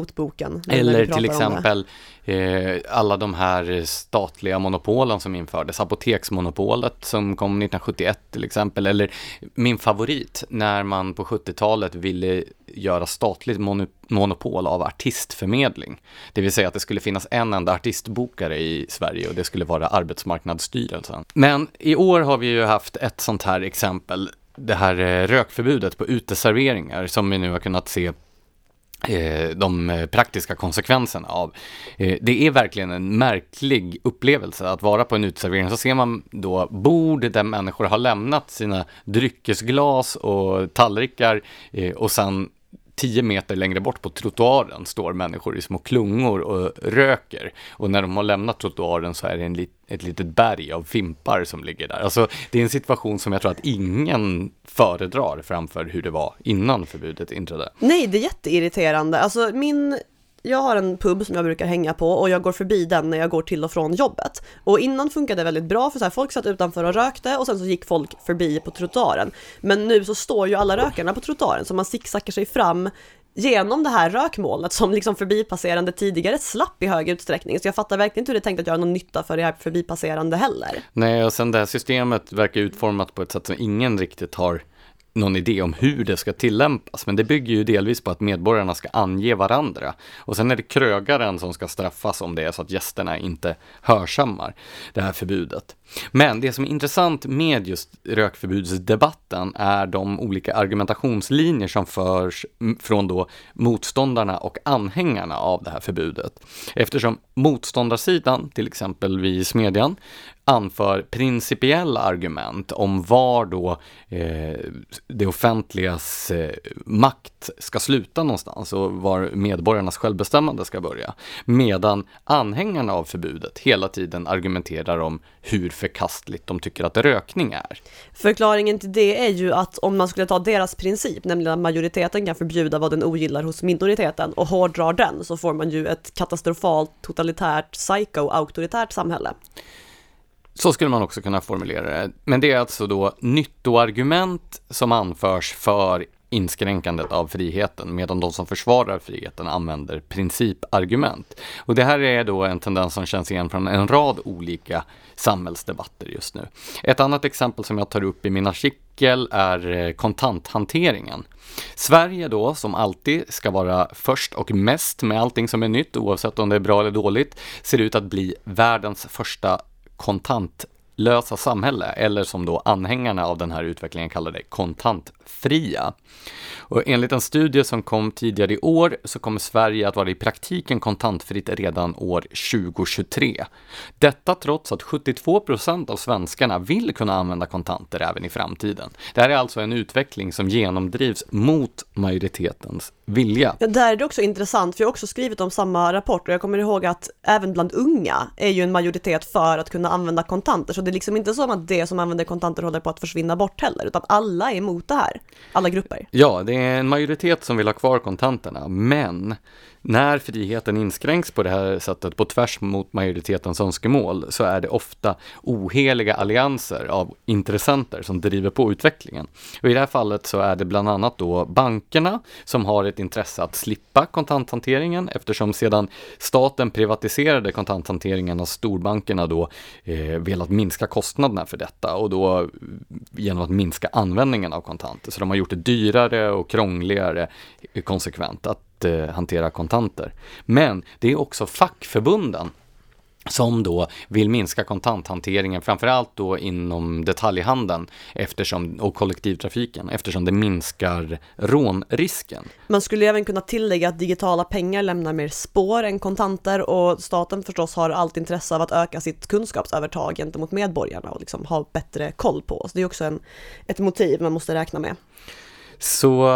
B: när vi
A: Eller till exempel eh, alla de här statliga monopolen som infördes, apoteksmonopolet som kom 1971 till exempel, eller min favorit, när man på 70-talet ville göra statligt mono- monopol av artistförmedling. Det vill säga att det skulle finnas en enda artistbokare i Sverige och det skulle vara Arbetsmarknadsstyrelsen. Men i år har vi ju haft ett sånt här exempel, det här eh, rökförbudet på uteserveringar som vi nu har kunnat se Eh, de eh, praktiska konsekvenserna av. Eh, det är verkligen en märklig upplevelse att vara på en uteservering. Så ser man då bord där människor har lämnat sina dryckesglas och tallrikar och sen tio meter längre bort på trottoaren står människor i små klungor och röker. Och när de har lämnat trottoaren så är det en lit, ett litet berg av fimpar som ligger där. Alltså det är en situation som jag tror att ingen föredrar framför hur det var innan förbudet inträdde.
B: Nej, det är jätteirriterande. Alltså min jag har en pub som jag brukar hänga på och jag går förbi den när jag går till och från jobbet. Och innan funkade det väldigt bra för så här, folk satt utanför och rökte och sen så gick folk förbi på trottoaren. Men nu så står ju alla rökarna på trottoaren så man sicksackar sig fram genom det här rökmolnet som liksom förbipasserande tidigare slapp i hög utsträckning. Så jag fattar verkligen inte hur det är tänkt att göra någon nytta för det här förbipasserande heller.
A: Nej, och sen det här systemet verkar utformat på ett sätt som ingen riktigt har någon idé om hur det ska tillämpas, men det bygger ju delvis på att medborgarna ska ange varandra. Och sen är det krögaren som ska straffas om det är så att gästerna inte hörsammar det här förbudet. Men det som är intressant med just rökförbudsdebatten är de olika argumentationslinjer som förs från då motståndarna och anhängarna av det här förbudet. Eftersom motståndarsidan, till exempel vi i Smedjan, anför principiella argument om var då eh, det offentligas eh, makt ska sluta någonstans och var medborgarnas självbestämmande ska börja. Medan anhängarna av förbudet hela tiden argumenterar om hur förkastligt de tycker att rökning är.
B: Förklaringen till det är ju att om man skulle ta deras princip, nämligen att majoriteten kan förbjuda vad den ogillar hos minoriteten och hårdrar den så får man ju ett katastrofalt totalitärt psycho-auktoritärt samhälle.
A: Så skulle man också kunna formulera det. Men det är alltså då nyttoargument som anförs för inskränkandet av friheten, medan de som försvarar friheten använder principargument. Och det här är då en tendens som känns igen från en rad olika samhällsdebatter just nu. Ett annat exempel som jag tar upp i min artikel är eh, kontanthanteringen. Sverige då, som alltid ska vara först och mest med allting som är nytt, oavsett om det är bra eller dåligt, ser ut att bli världens första kontantlösa samhälle, eller som då anhängarna av den här utvecklingen kallar det, kontantfria. Och enligt en studie som kom tidigare i år så kommer Sverige att vara i praktiken kontantfritt redan år 2023. Detta trots att 72 procent av svenskarna vill kunna använda kontanter även i framtiden. Det här är alltså en utveckling som genomdrivs mot majoritetens vilja.
B: Ja, där är det också intressant, för jag har också skrivit om samma rapport och jag kommer ihåg att även bland unga är ju en majoritet för att kunna använda kontanter, så det är liksom inte som att det som använder kontanter håller på att försvinna bort heller, utan alla är emot det här, alla grupper.
A: Ja, det är en majoritet som vill ha kvar kontanterna, men När friheten inskränks på det här sättet på tvärs mot majoritetens önskemål så är det ofta oheliga allianser av intressenter som driver på utvecklingen. Och I det här fallet så är det bland annat då bankerna som har ett intresse att slippa kontanthanteringen eftersom sedan staten privatiserade kontanthanteringen har storbankerna då eh, velat minska kostnaderna för detta och då eh, genom att minska användningen av kontanter. Så de har gjort det dyrare och krångligare eh, konsekvent att eh, hantera kontanter. Men det är också fackförbunden som då vill minska kontanthanteringen, framförallt då inom detaljhandeln eftersom, och kollektivtrafiken, eftersom det minskar rånrisken.
B: Man skulle även kunna tillägga att digitala pengar lämnar mer spår än kontanter och staten förstås har allt intresse av att öka sitt kunskapsövertag gentemot medborgarna och liksom ha bättre koll på oss. Det är också en, ett motiv man måste räkna med.
A: Så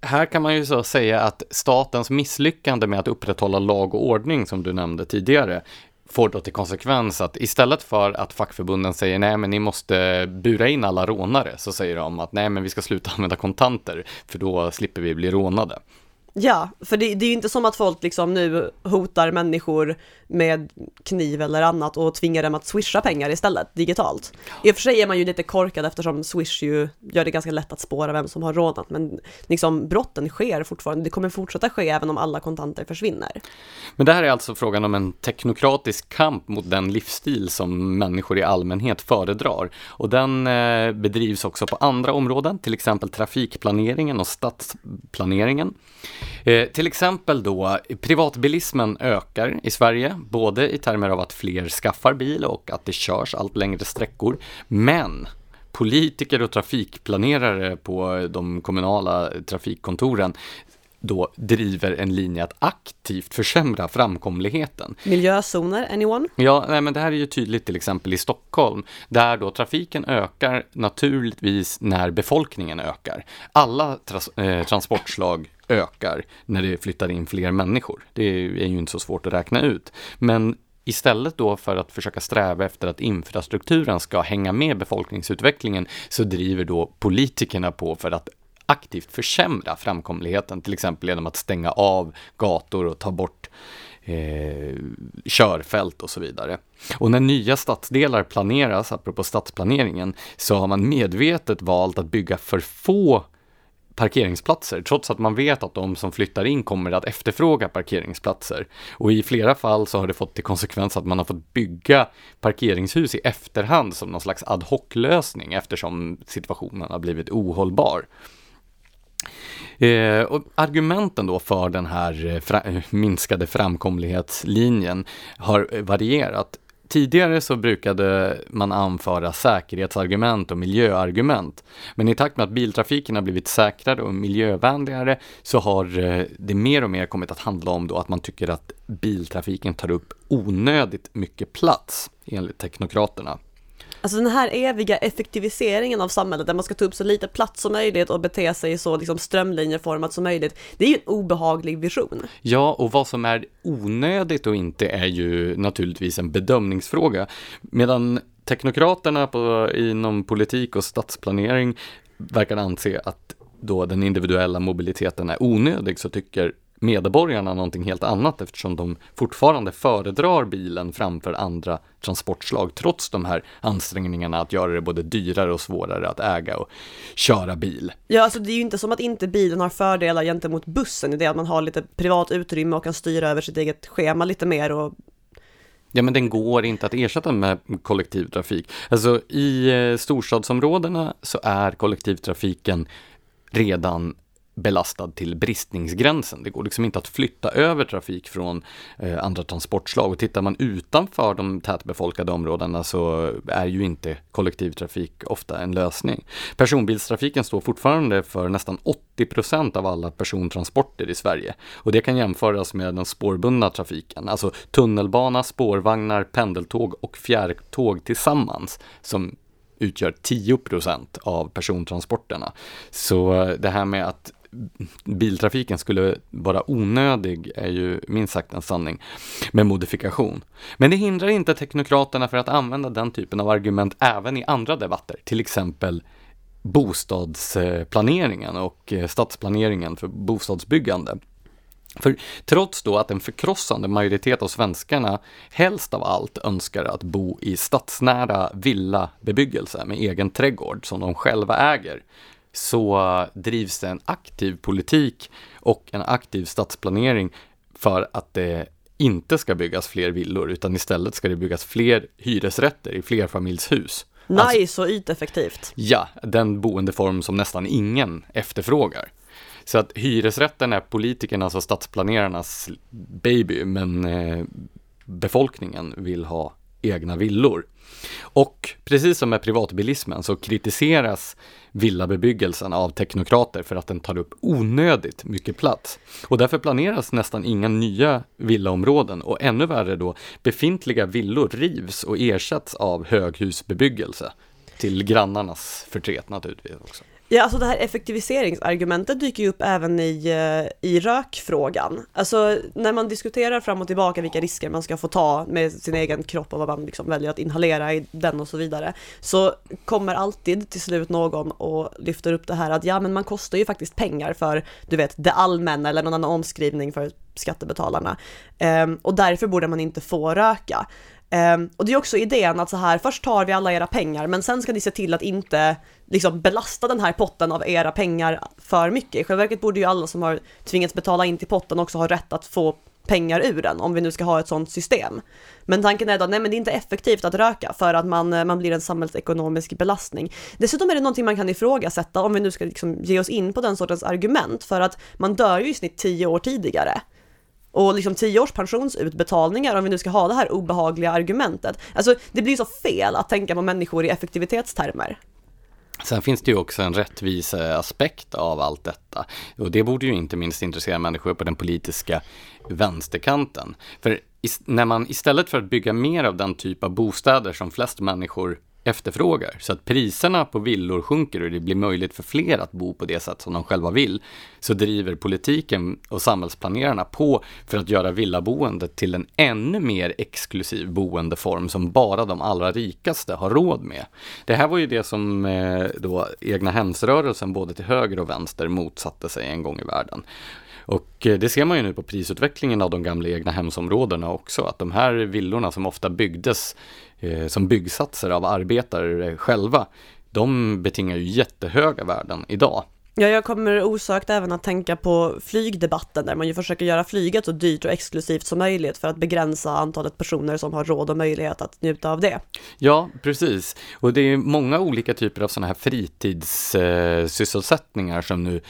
A: här kan man ju så säga att statens misslyckande med att upprätthålla lag och ordning som du nämnde tidigare får då till konsekvens att istället för att fackförbunden säger nej men ni måste bura in alla rånare så säger de att nej men vi ska sluta [laughs] använda kontanter för då slipper vi bli rånade.
B: Ja, för det, det är ju inte som att folk liksom nu hotar människor med kniv eller annat och tvingar dem att swisha pengar istället digitalt. I och för sig är man ju lite korkad eftersom swish ju gör det ganska lätt att spåra vem som har rånat men liksom brotten sker fortfarande. Det kommer fortsätta ske även om alla kontanter försvinner.
A: Men det här är alltså frågan om en teknokratisk kamp mot den livsstil som människor i allmänhet föredrar och den eh, bedrivs också på andra områden, till exempel trafikplaneringen och stadsplaneringen. Eh, till exempel då, privatbilismen ökar i Sverige, både i termer av att fler skaffar bil och att det körs allt längre sträckor. Men politiker och trafikplanerare på de kommunala trafikkontoren då driver en linje att aktivt försämra framkomligheten.
B: Miljözoner, anyone?
A: Ja, nej, men det här är ju tydligt till exempel i Stockholm, där då trafiken ökar naturligtvis när befolkningen ökar. Alla tra eh, transportslag ökar när det flyttar in fler människor. Det är ju inte så svårt att räkna ut. Men Istället då för att försöka sträva efter att infrastrukturen ska hänga med befolkningsutvecklingen så driver då politikerna på för att aktivt försämra framkomligheten, till exempel genom att stänga av gator och ta bort eh, körfält och så vidare. Och när nya stadsdelar planeras, apropå stadsplaneringen, så har man medvetet valt att bygga för få parkeringsplatser, trots att man vet att de som flyttar in kommer att efterfråga parkeringsplatser. Och i flera fall så har det fått till konsekvens att man har fått bygga parkeringshus i efterhand som någon slags ad hoc-lösning eftersom situationen har blivit ohållbar. Eh, och argumenten då för den här eh, fra minskade framkomlighetslinjen har varierat. Tidigare så brukade man anföra säkerhetsargument och miljöargument. Men i takt med att biltrafiken har blivit säkrare och miljövänligare så har eh, det mer och mer kommit att handla om då att man tycker att biltrafiken tar upp onödigt mycket plats enligt teknokraterna.
B: Alltså den här eviga effektiviseringen av samhället där man ska ta upp så lite plats som möjligt och bete sig så liksom strömlinjeformat som möjligt. Det är ju en obehaglig vision.
A: Ja, och vad som är onödigt och inte är ju naturligtvis en bedömningsfråga. Medan teknokraterna på, inom politik och stadsplanering verkar anse att då den individuella mobiliteten är onödig så tycker medborgarna någonting helt annat eftersom de fortfarande föredrar bilen framför andra transportslag trots de här ansträngningarna att göra det både dyrare och svårare att äga och köra bil.
B: Ja, alltså det är ju inte som att inte bilen har fördelar gentemot bussen i det att man har lite privat utrymme och kan styra över sitt eget schema lite mer och
A: Ja, men den går inte att ersätta med kollektivtrafik. Alltså i eh, storstadsområdena så är kollektivtrafiken redan belastad till bristningsgränsen. Det går liksom inte att flytta över trafik från eh, andra transportslag och tittar man utanför de tätbefolkade områdena så är ju inte kollektivtrafik ofta en lösning. Personbilstrafiken står fortfarande för nästan 80 procent av alla persontransporter i Sverige och det kan jämföras med den spårbundna trafiken, alltså tunnelbana, spårvagnar, pendeltåg och fjärrtåg tillsammans som utgör 10 procent av persontransporterna. Så eh, det här med att biltrafiken skulle vara onödig är ju minst sagt en sanning med modifikation. Men det hindrar inte teknokraterna för att använda den typen av argument även i andra debatter, till exempel bostadsplaneringen och eh, stadsplaneringen för bostadsbyggande. För trots då att en förkrossande majoritet av svenskarna helst av allt önskar att bo i stadsnära villabebyggelse med egen trädgård som de själva äger, så drivs det en aktiv politik och en aktiv stadsplanering för att det inte ska byggas fler villor utan istället ska det byggas fler hyresrätter i flerfamiljshus.
B: Nice alltså, och yteffektivt.
A: Ja, den boendeform som nästan ingen efterfrågar. Så att hyresrätten är politikernas och stadsplanerarnas baby, men eh, befolkningen vill ha egna villor. Och precis som med privatbilismen så kritiseras villabebyggelsen av teknokrater för att den tar upp onödigt mycket plats. Och därför planeras nästan inga nya villaområden och ännu värre då, befintliga villor rivs och ersätts av höghusbebyggelse. Till grannarnas förtret naturligtvis också.
B: Ja, alltså det här effektiviseringsargumentet dyker ju upp även i, eh, i rökfrågan. Alltså när man diskuterar fram och tillbaka vilka risker man ska få ta med sin egen kropp och vad man liksom väljer att inhalera i den och så vidare, så kommer alltid till slut någon och lyfter upp det här att ja, men man kostar ju faktiskt pengar för, du vet, det allmänna eller någon annan omskrivning för skattebetalarna. Um, och därför borde man inte få röka. Um, och det är också idén att så här, först tar vi alla era pengar, men sen ska ni se till att inte liksom belasta den här potten av era pengar för mycket. I själva verket borde ju alla som har tvingats betala in till potten också ha rätt att få pengar ur den, om vi nu ska ha ett sånt system. Men tanken är då, nej men det är inte effektivt att röka för att man, eh, man blir en samhällsekonomisk belastning. Dessutom är det någonting man kan ifrågasätta om vi nu ska liksom ge oss in på den sortens argument, för att man dör ju i snitt tio år tidigare. Och liksom tio års pensionsutbetalningar, om vi nu ska ha det här obehagliga argumentet. Alltså det blir så fel att tänka på människor i effektivitetstermer.
A: Sen finns det ju också en rättviseaspekt av allt detta. Och det borde ju inte minst intressera människor på den politiska vänsterkanten. För när man istället för att bygga mer av den typ av bostäder som flest människor efterfrågar. Så att priserna på villor sjunker och det blir möjligt för fler att bo på det sätt som de själva vill. Så driver politiken och samhällsplanerarna på för att göra villaboendet till en ännu mer exklusiv boendeform som bara de allra rikaste har råd med. Det här var ju det som eh, då egna hemsrörelsen både till höger och vänster motsatte sig en gång i världen. Och eh, det ser man ju nu på prisutvecklingen av de gamla egna hemsområdena också, att de här villorna som ofta byggdes som byggsatser av arbetare själva, de betingar ju jättehöga värden idag.
B: Ja, jag kommer osökt även att tänka på flygdebatten där man ju försöker göra flyget så dyrt och exklusivt som möjligt för att begränsa antalet personer som har råd och möjlighet att njuta av det.
A: Ja, precis. Och det är många olika typer av sådana här fritidssysselsättningar som nu,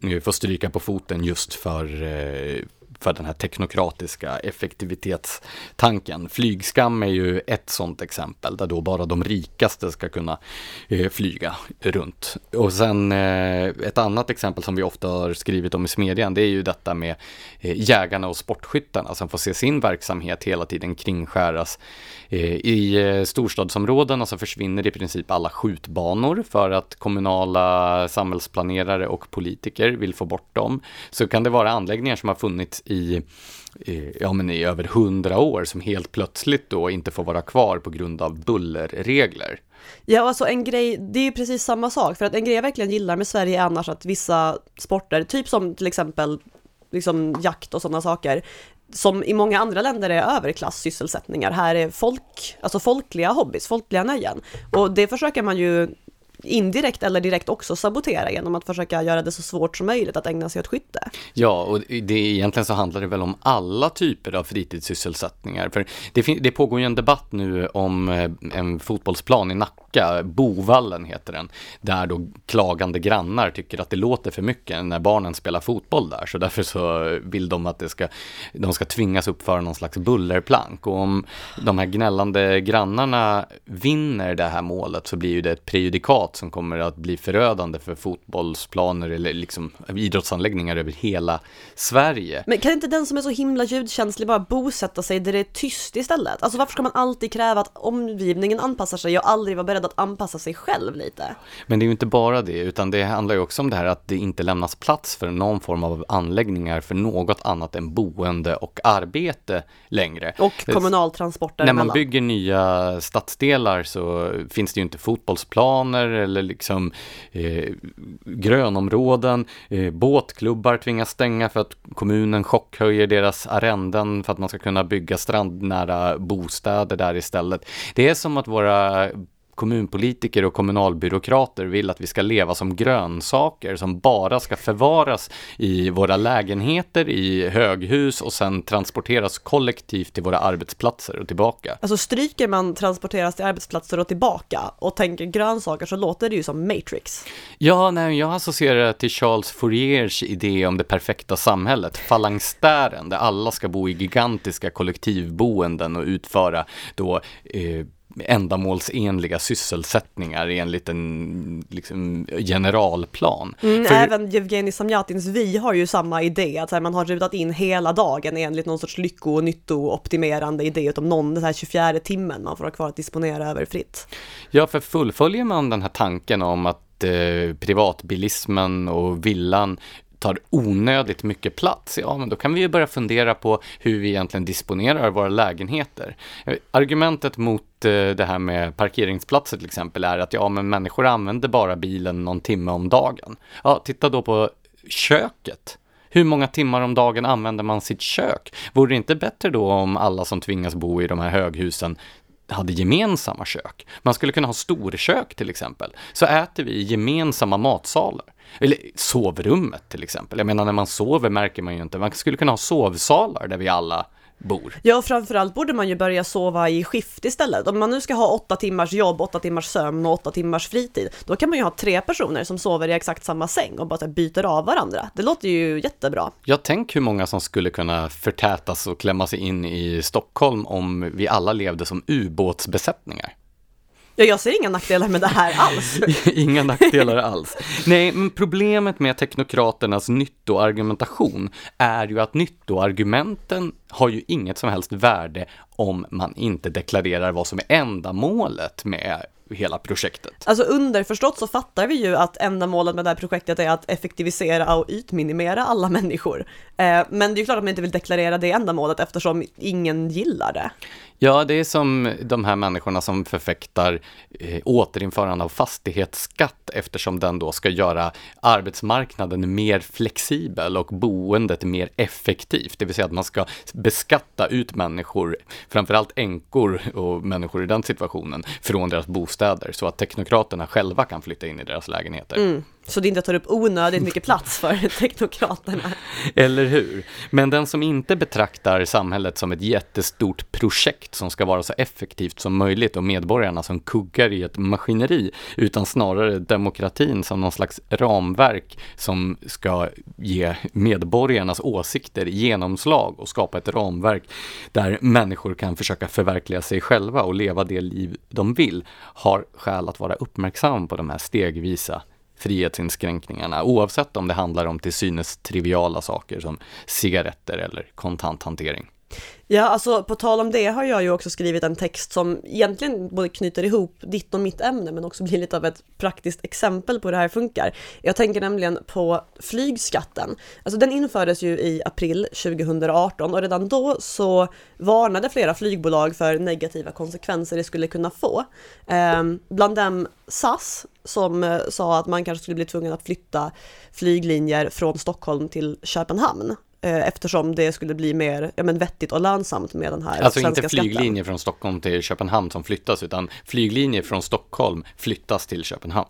A: nu får stryka på foten just för eh, för den här teknokratiska effektivitetstanken. Flygskam är ju ett sådant exempel där då bara de rikaste ska kunna eh, flyga runt. Och sen eh, ett annat exempel som vi ofta har skrivit om i Smedjan, det är ju detta med eh, jägarna och sportskyttarna som får se sin verksamhet hela tiden kringskäras. Eh, I eh, storstadsområdena så försvinner i princip alla skjutbanor för att kommunala samhällsplanerare och politiker vill få bort dem. Så kan det vara anläggningar som har funnits i, ja, men i över hundra år som helt plötsligt då inte får vara kvar på grund av bullerregler.
B: Ja, alltså en grej, det är ju precis samma sak, för att en grej jag verkligen gillar med Sverige är annars att vissa sporter, typ som till exempel liksom jakt och sådana saker, som i många andra länder är överklassysselsättningar, här är folk, alltså folkliga hobbys, folkliga nöjen. Och det försöker man ju indirekt eller direkt också sabotera genom att försöka göra det så svårt som möjligt att ägna sig åt skytte.
A: Ja, och det, egentligen så handlar det väl om alla typer av fritidssysselsättningar. För det, det pågår ju en debatt nu om eh, en fotbollsplan i Nacka, Bovallen heter den, där då klagande grannar tycker att det låter för mycket när barnen spelar fotboll där, så därför så vill de att det ska, de ska tvingas uppföra någon slags bullerplank. Och om de här gnällande grannarna vinner det här målet så blir ju det ett prejudikat som kommer att bli förödande för fotbollsplaner eller liksom idrottsanläggningar över hela Sverige.
B: Men kan inte den som är så himla ljudkänslig bara bosätta sig där det är tyst istället? Alltså varför ska man alltid kräva att omgivningen anpassar sig och aldrig vara beredd att anpassa sig själv lite?
A: Men det är ju inte bara det, utan det handlar ju också om det här att det inte lämnas plats för någon form av anläggningar för något annat än boende och arbete längre.
B: Och kommunaltransporter
A: När man bygger nya stadsdelar så finns det ju inte fotbollsplaner eller liksom eh, grönområden, eh, båtklubbar tvingas stänga för att kommunen chockhöjer deras arrenden för att man ska kunna bygga strandnära bostäder där istället. Det är som att våra kommunpolitiker och kommunalbyråkrater vill att vi ska leva som grönsaker som bara ska förvaras i våra lägenheter, i höghus och sen transporteras kollektivt till våra arbetsplatser och tillbaka.
B: Alltså stryker man transporteras till arbetsplatser och tillbaka och tänker grönsaker så låter det ju som Matrix.
A: Ja, nej, jag associerar till Charles Fouriers idé om det perfekta samhället, falangstären, där alla ska bo i gigantiska kollektivboenden och utföra då eh, ändamålsenliga sysselsättningar enligt en liksom, generalplan.
B: Mm, För... Även Jevgenij Samjatins Vi har ju samma idé, att här, man har rutat in hela dagen enligt någon sorts lycko och nyttooptimerande idé utom någon, den här 24 timmen man får ha kvar att disponera över fritt.
A: Ja, för fullföljer man den här tanken om att eh, privatbilismen och villan tar onödigt mycket plats, ja men då kan vi ju börja fundera på hur vi egentligen disponerar våra lägenheter. Eh, argumentet mot eh, det här med parkeringsplatser till exempel är att ja men människor använder bara bilen någon timme om dagen. Ja, titta då på köket. Hur många timmar om dagen använder man sitt kök? Vore det inte bättre då om alla som tvingas bo i de här höghusen hade gemensamma kök. Man skulle kunna ha storkök till exempel. Så äter vi i gemensamma matsalar. Eller sovrummet till exempel. Jag menar när man sover märker man ju inte. Man skulle kunna ha sovsalar där vi alla bor.
B: Ja, framförallt borde man ju börja sova i skift istället. Om man nu ska ha åtta timmars jobb, åtta timmars sömn och åtta timmars fritid, då kan man ju ha tre personer som sover i exakt samma säng och bara byter av varandra. Det låter ju jättebra.
A: Jag tänk hur många som skulle kunna förtätas och klämma sig in i Stockholm om vi alla levde som ubåtsbesättningar.
B: Ja, jag ser inga nackdelar med det här alls. [laughs]
A: inga nackdelar alls. Nej, men problemet med teknokraternas nyttoargumentation är ju att nyttoargumenten har ju inget som helst värde om man inte deklarerar vad som är ändamålet med hela projektet.
B: Alltså underförstått så fattar vi ju att ändamålet med det här projektet är att effektivisera och ytminimera alla människor. Eh, men det är ju klart att man inte vill deklarera det ändamålet eftersom ingen gillar det.
A: Ja, det är som de här människorna som förfäktar eh, återinförande av fastighetsskatt eftersom den då ska göra arbetsmarknaden mer flexibel och boendet mer effektivt. Det vill säga att man ska beskatta ut människor, framförallt änkor och människor i den situationen, från deras bostäder så att teknokraterna själva kan flytta in i deras lägenheter.
B: Mm. Så det inte tar upp onödigt mycket plats för [laughs] teknokraterna.
A: Eller hur? Men den som inte betraktar samhället som ett jättestort projekt som ska vara så effektivt som möjligt och medborgarna som kuggar i ett maskineri, utan snarare demokratin som någon slags ramverk som ska ge medborgarnas åsikter genomslag och skapa ett ramverk där människor kan försöka förverkliga sig själva och leva det liv de vill, har skäl att vara uppmärksam på de här stegvisa frihetsinskränkningarna oavsett om det handlar om till synes triviala saker som cigaretter eller kontanthantering.
B: Ja, alltså på tal om det har jag ju också skrivit en text som egentligen både knyter ihop ditt och mitt ämne men också blir lite av ett praktiskt exempel på hur det här funkar. Jag tänker nämligen på flygskatten. Alltså den infördes ju i april 2018 och redan då så varnade flera flygbolag för negativa konsekvenser det skulle kunna få. Eh, bland dem SAS som eh, sa att man kanske skulle bli tvungen att flytta flyglinjer från Stockholm till Köpenhamn eftersom det skulle bli mer ja, men vettigt och lönsamt med den här
A: Alltså
B: inte
A: flyglinjer från Stockholm till Köpenhamn som flyttas, utan flyglinjer från Stockholm flyttas till Köpenhamn.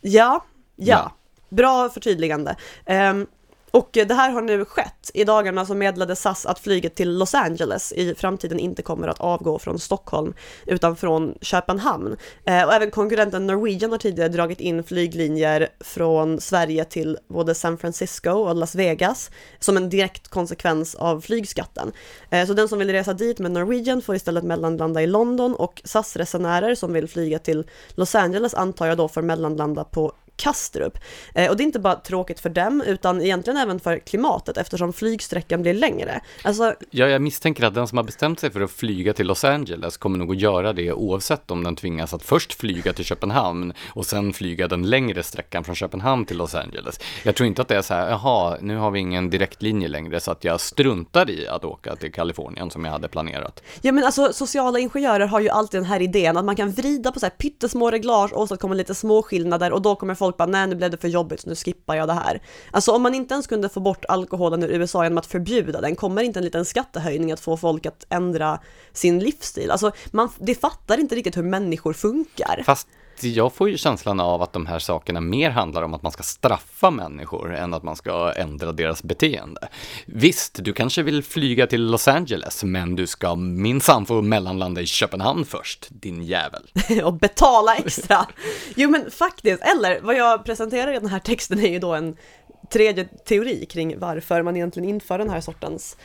B: Ja, ja. ja. Bra förtydligande. Um, och det här har nu skett. I dagarna så meddelade SAS att flyget till Los Angeles i framtiden inte kommer att avgå från Stockholm utan från Köpenhamn. Eh, och även konkurrenten Norwegian har tidigare dragit in flyglinjer från Sverige till både San Francisco och Las Vegas som en direkt konsekvens av flygskatten. Eh, så den som vill resa dit med Norwegian får istället mellanlanda i London och SAS-resenärer som vill flyga till Los Angeles antar jag då får mellanlanda på Kastrup. Eh, och det är inte bara tråkigt för dem, utan egentligen även för klimatet eftersom flygsträckan blir längre. Alltså...
A: Ja, jag misstänker att den som har bestämt sig för att flyga till Los Angeles kommer nog att göra det oavsett om den tvingas att först flyga till Köpenhamn och sen flyga den längre sträckan från Köpenhamn till Los Angeles. Jag tror inte att det är så här, jaha, nu har vi ingen direktlinje längre så att jag struntar i att åka till Kalifornien som jag hade planerat.
B: Ja, men alltså sociala ingenjörer har ju alltid den här idén att man kan vrida på så här pyttesmå reglage och åstadkomma lite småskillnader och då kommer folk folk bara, nej nu blev det för jobbigt så nu skippar jag det här. Alltså om man inte ens kunde få bort alkoholen ur USA genom att förbjuda den, kommer inte en liten skattehöjning att få folk att ändra sin livsstil? Alltså man, det fattar inte riktigt hur människor funkar.
A: Fast jag får ju känslan av att de här sakerna mer handlar om att man ska straffa människor än att man ska ändra deras beteende. Visst, du kanske vill flyga till Los Angeles, men du ska minsann få mellanlanda i Köpenhamn först, din jävel. [laughs]
B: och betala extra. Jo men faktiskt, eller vad jag presenterar i den här texten är ju då en tredje teori kring varför man egentligen inför den här sortens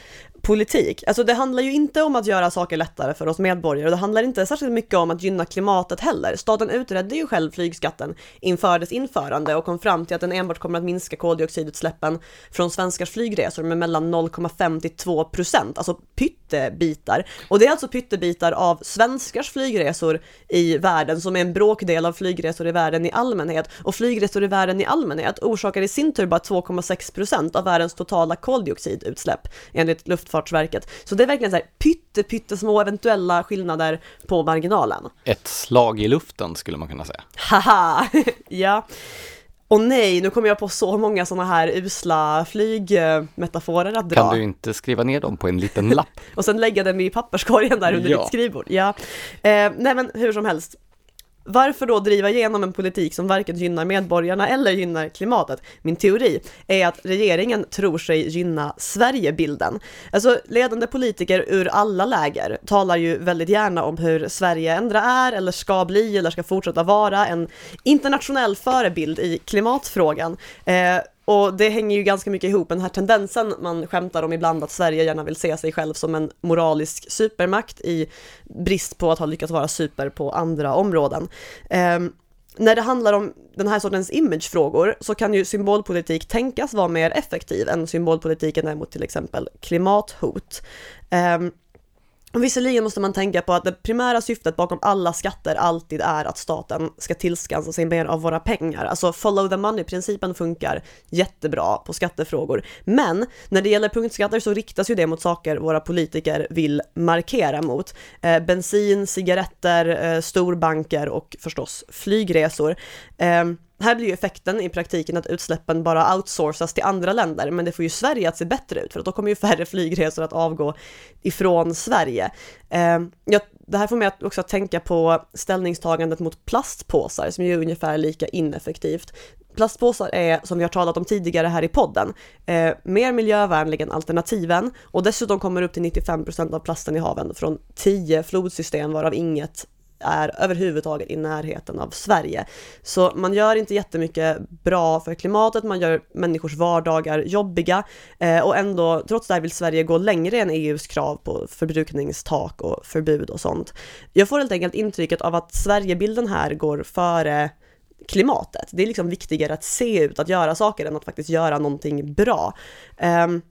B: politik. Alltså det handlar ju inte om att göra saker lättare för oss medborgare och det handlar inte särskilt mycket om att gynna klimatet heller. Staten utredde ju själv flygskatten inför dess införande och kom fram till att den enbart kommer att minska koldioxidutsläppen från svenskars flygresor med mellan 0,5 till 2 procent, alltså pyttebitar. Och det är alltså pyttebitar av svenskars flygresor i världen som är en bråkdel av flygresor i världen i allmänhet. Och flygresor i världen i allmänhet orsakar i sin tur bara 2,6 procent av världens totala koldioxidutsläpp enligt luft Luftfartsverket. Så det är verkligen så här pytte, pyttesmå eventuella skillnader på marginalen.
A: Ett slag i luften skulle man kunna säga.
B: Haha, [laughs] ja. Och nej, nu kommer jag på så många sådana här usla flygmetaforer att dra.
A: Kan du inte skriva ner dem på en liten lapp? [laughs]
B: och sen lägga dem i papperskorgen där under ja. ditt skrivbord. Ja. Eh, nej men hur som helst, varför då driva igenom en politik som varken gynnar medborgarna eller gynnar klimatet? Min teori är att regeringen tror sig gynna Sverigebilden. Alltså ledande politiker ur alla läger talar ju väldigt gärna om hur Sverige ändra är eller ska bli eller ska fortsätta vara en internationell förebild i klimatfrågan. Eh, och det hänger ju ganska mycket ihop, den här tendensen man skämtar om ibland att Sverige gärna vill se sig själv som en moralisk supermakt i brist på att ha lyckats vara super på andra områden. Um, när det handlar om den här sortens imagefrågor så kan ju symbolpolitik tänkas vara mer effektiv än symbolpolitiken är mot till exempel klimathot. Um, och visserligen måste man tänka på att det primära syftet bakom alla skatter alltid är att staten ska tillskansa sig mer av våra pengar. Alltså follow the money-principen funkar jättebra på skattefrågor. Men när det gäller punktskatter så riktas ju det mot saker våra politiker vill markera mot. Eh, bensin, cigaretter, eh, storbanker och förstås flygresor. Eh, här blir ju effekten i praktiken att utsläppen bara outsourcas till andra länder, men det får ju Sverige att se bättre ut, för då kommer ju färre [laughs] flygresor att avgå ifrån Sverige. Eh, ja, det här får mig också att tänka på ställningstagandet mot plastpåsar, som ju är ungefär lika ineffektivt. Plastpåsar är, som vi har talat om tidigare här i podden, eh, mer miljövänliga än alternativen och dessutom kommer upp till 95% av plasten i haven från 10 flodsystem varav inget är överhuvudtaget i närheten av Sverige. Så man gör inte jättemycket bra för klimatet, man gör människors vardagar jobbiga eh, och ändå, trots det här vill Sverige gå längre än EUs krav på förbrukningstak och förbud och sånt. Jag får helt enkelt intrycket av att Sverigebilden här går före klimatet. Det är liksom viktigare att se ut, att göra saker än att faktiskt göra någonting bra. Um,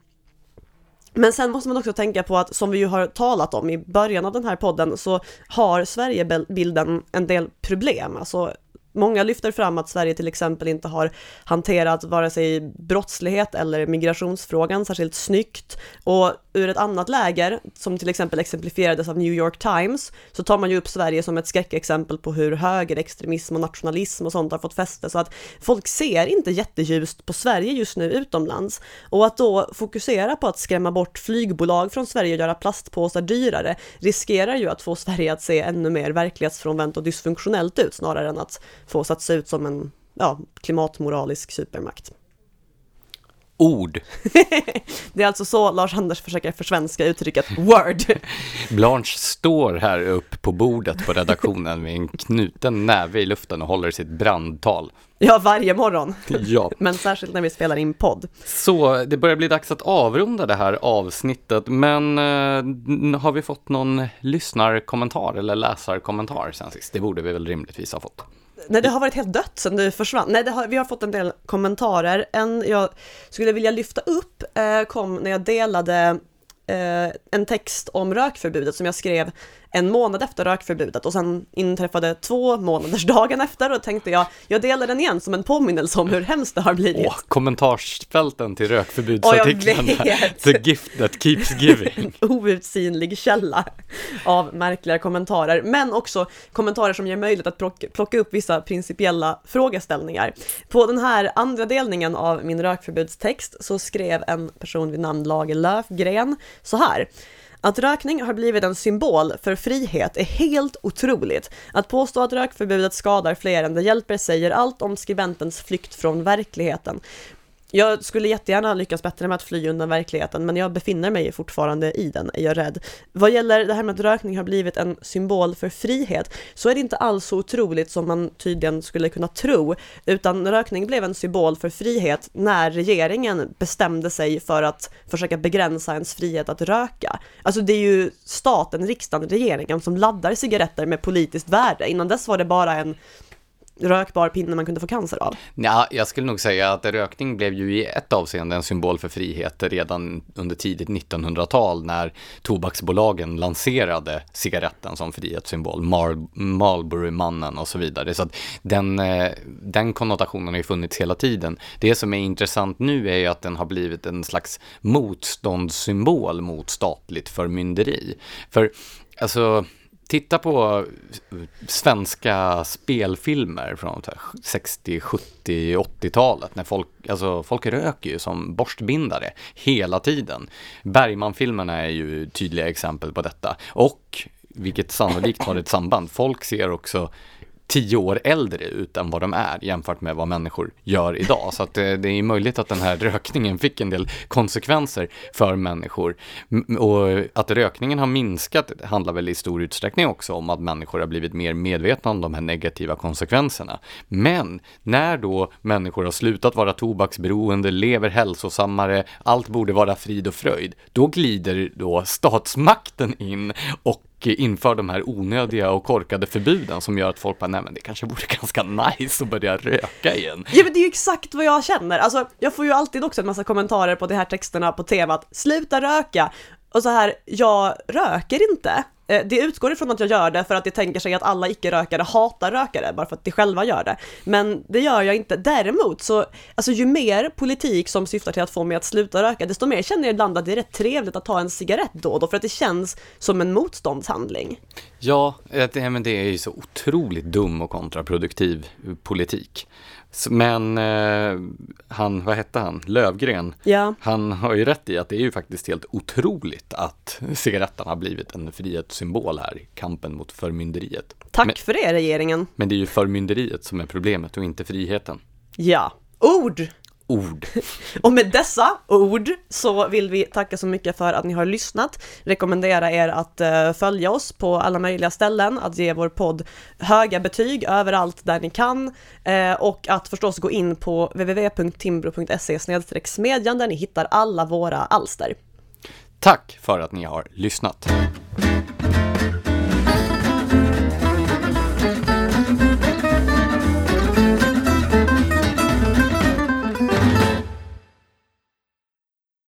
B: men sen måste man också tänka på att som vi ju har talat om i början av den här podden så har Sverigebilden en del problem. Alltså Många lyfter fram att Sverige till exempel inte har hanterat vare sig brottslighet eller migrationsfrågan särskilt snyggt. Och ur ett annat läger, som till exempel exemplifierades av New York Times, så tar man ju upp Sverige som ett skräckexempel på hur högerextremism och nationalism och sånt har fått fäste. Så att folk ser inte jätteljust på Sverige just nu utomlands. Och att då fokusera på att skrämma bort flygbolag från Sverige och göra plastpåsar dyrare riskerar ju att få Sverige att se ännu mer verklighetsfrånvänt och dysfunktionellt ut snarare än att fås att se ut som en ja, klimatmoralisk supermakt.
A: Ord. [laughs]
B: det är alltså så Lars-Anders försöker försvenska uttrycket word. [laughs]
A: Blanche står här upp på bordet på redaktionen med en knuten näve i luften och håller sitt brandtal.
B: Ja, varje morgon.
A: Ja.
B: Men särskilt när vi spelar in podd.
A: Så det börjar bli dags att avrunda det här avsnittet, men eh, har vi fått någon lyssnarkommentar eller läsarkommentar sen sist? Det borde vi väl rimligtvis ha fått.
B: Nej, det har varit helt dött sen du försvann. Nej, har, vi har fått en del kommentarer. En jag skulle vilja lyfta upp eh, kom när jag delade eh, en text om rökförbudet som jag skrev en månad efter rökförbudet och sen inträffade två månaders [laughs] dagen efter och tänkte jag, jag delar den igen som en påminnelse om hur hemskt det har blivit.
A: Åh, kommentarsfälten till rökförbudsartiklarna. The gift that keeps [laughs] giving.
B: En outsinlig källa av märkliga kommentarer, men också kommentarer som ger möjlighet att plocka, plocka upp vissa principiella frågeställningar. På den här andra delningen av min rökförbudstext så skrev en person vid namn Lage Löfgren så här. Att rökning har blivit en symbol för frihet är helt otroligt. Att påstå att rökförbudet skadar fler än det hjälper säger allt om skribentens flykt från verkligheten. Jag skulle jättegärna lyckas bättre med att fly undan verkligheten, men jag befinner mig fortfarande i den, är jag rädd. Vad gäller det här med att rökning har blivit en symbol för frihet, så är det inte alls så otroligt som man tydligen skulle kunna tro, utan rökning blev en symbol för frihet när regeringen bestämde sig för att försöka begränsa ens frihet att röka. Alltså det är ju staten, riksdagen, regeringen som laddar cigaretter med politiskt värde. Innan dess var det bara en rökbar pinne man kunde få cancer av.
A: Ja, jag skulle nog säga att rökning blev ju i ett avseende en symbol för frihet redan under tidigt 1900-tal när tobaksbolagen lanserade cigaretten som frihetssymbol, Mar Marlboro-mannen och så vidare. Så att den, eh, den konnotationen har ju funnits hela tiden. Det som är intressant nu är ju att den har blivit en slags motståndssymbol mot statligt förmynderi. För alltså Titta på eh, svenska spelfilmer från 60, 70, 80-talet när folk, alltså folk röker ju som borstbindare hela tiden. Bergman-filmerna är ju tydliga exempel på detta. Och, vilket sannolikt har ett samband, folk ser också tio år äldre ut än vad de är jämfört med vad människor gör idag. Så att det, det är möjligt att den här rökningen fick en del konsekvenser för människor. Och att rökningen har minskat handlar väl i stor utsträckning också om att människor har blivit mer medvetna om de här negativa konsekvenserna. Men när då människor har slutat vara tobaksberoende, lever hälsosammare, allt borde vara frid och fröjd, då glider då statsmakten in och inför de här onödiga och korkade förbuden som gör att folk bara, nej men det kanske vore [laughs] ganska nice att börja röka igen.
B: Ja men det är ju exakt vad jag känner, alltså jag får ju alltid också en massa kommentarer på de här texterna på temat sluta röka och så här, jag röker inte. Eh, det utgår ifrån att jag gör det för att det tänker sig att alla icke-rökare hatar rökare, bara för att de själva gör det. Men det gör jag inte. Däremot så, alltså ju mer politik som syftar till att få mig att sluta röka, desto mer känner jag ibland att det är rätt trevligt att ta en cigarett då och då, för att det känns som en motståndshandling.
A: Ja, det, men det är ju så otroligt dum och kontraproduktiv politik. Men eh, han, vad hette han, Lövgren,
B: ja.
A: han har ju rätt i att det är ju faktiskt helt otroligt att cigaretten har blivit en frihetssymbol här i kampen mot förmynderiet.
B: Tack men, för det regeringen.
A: Men det är ju förmynderiet som är problemet och inte friheten.
B: Ja, ord!
A: Ord. [laughs]
B: Och med dessa ord så vill vi tacka så mycket för att ni har lyssnat. Rekommendera er att uh, följa oss på alla möjliga ställen, att ge vår podd höga betyg överallt där ni kan uh, och att förstås gå in på www.timbro.se smedjan där ni hittar alla våra alster.
A: Tack för att ni har lyssnat.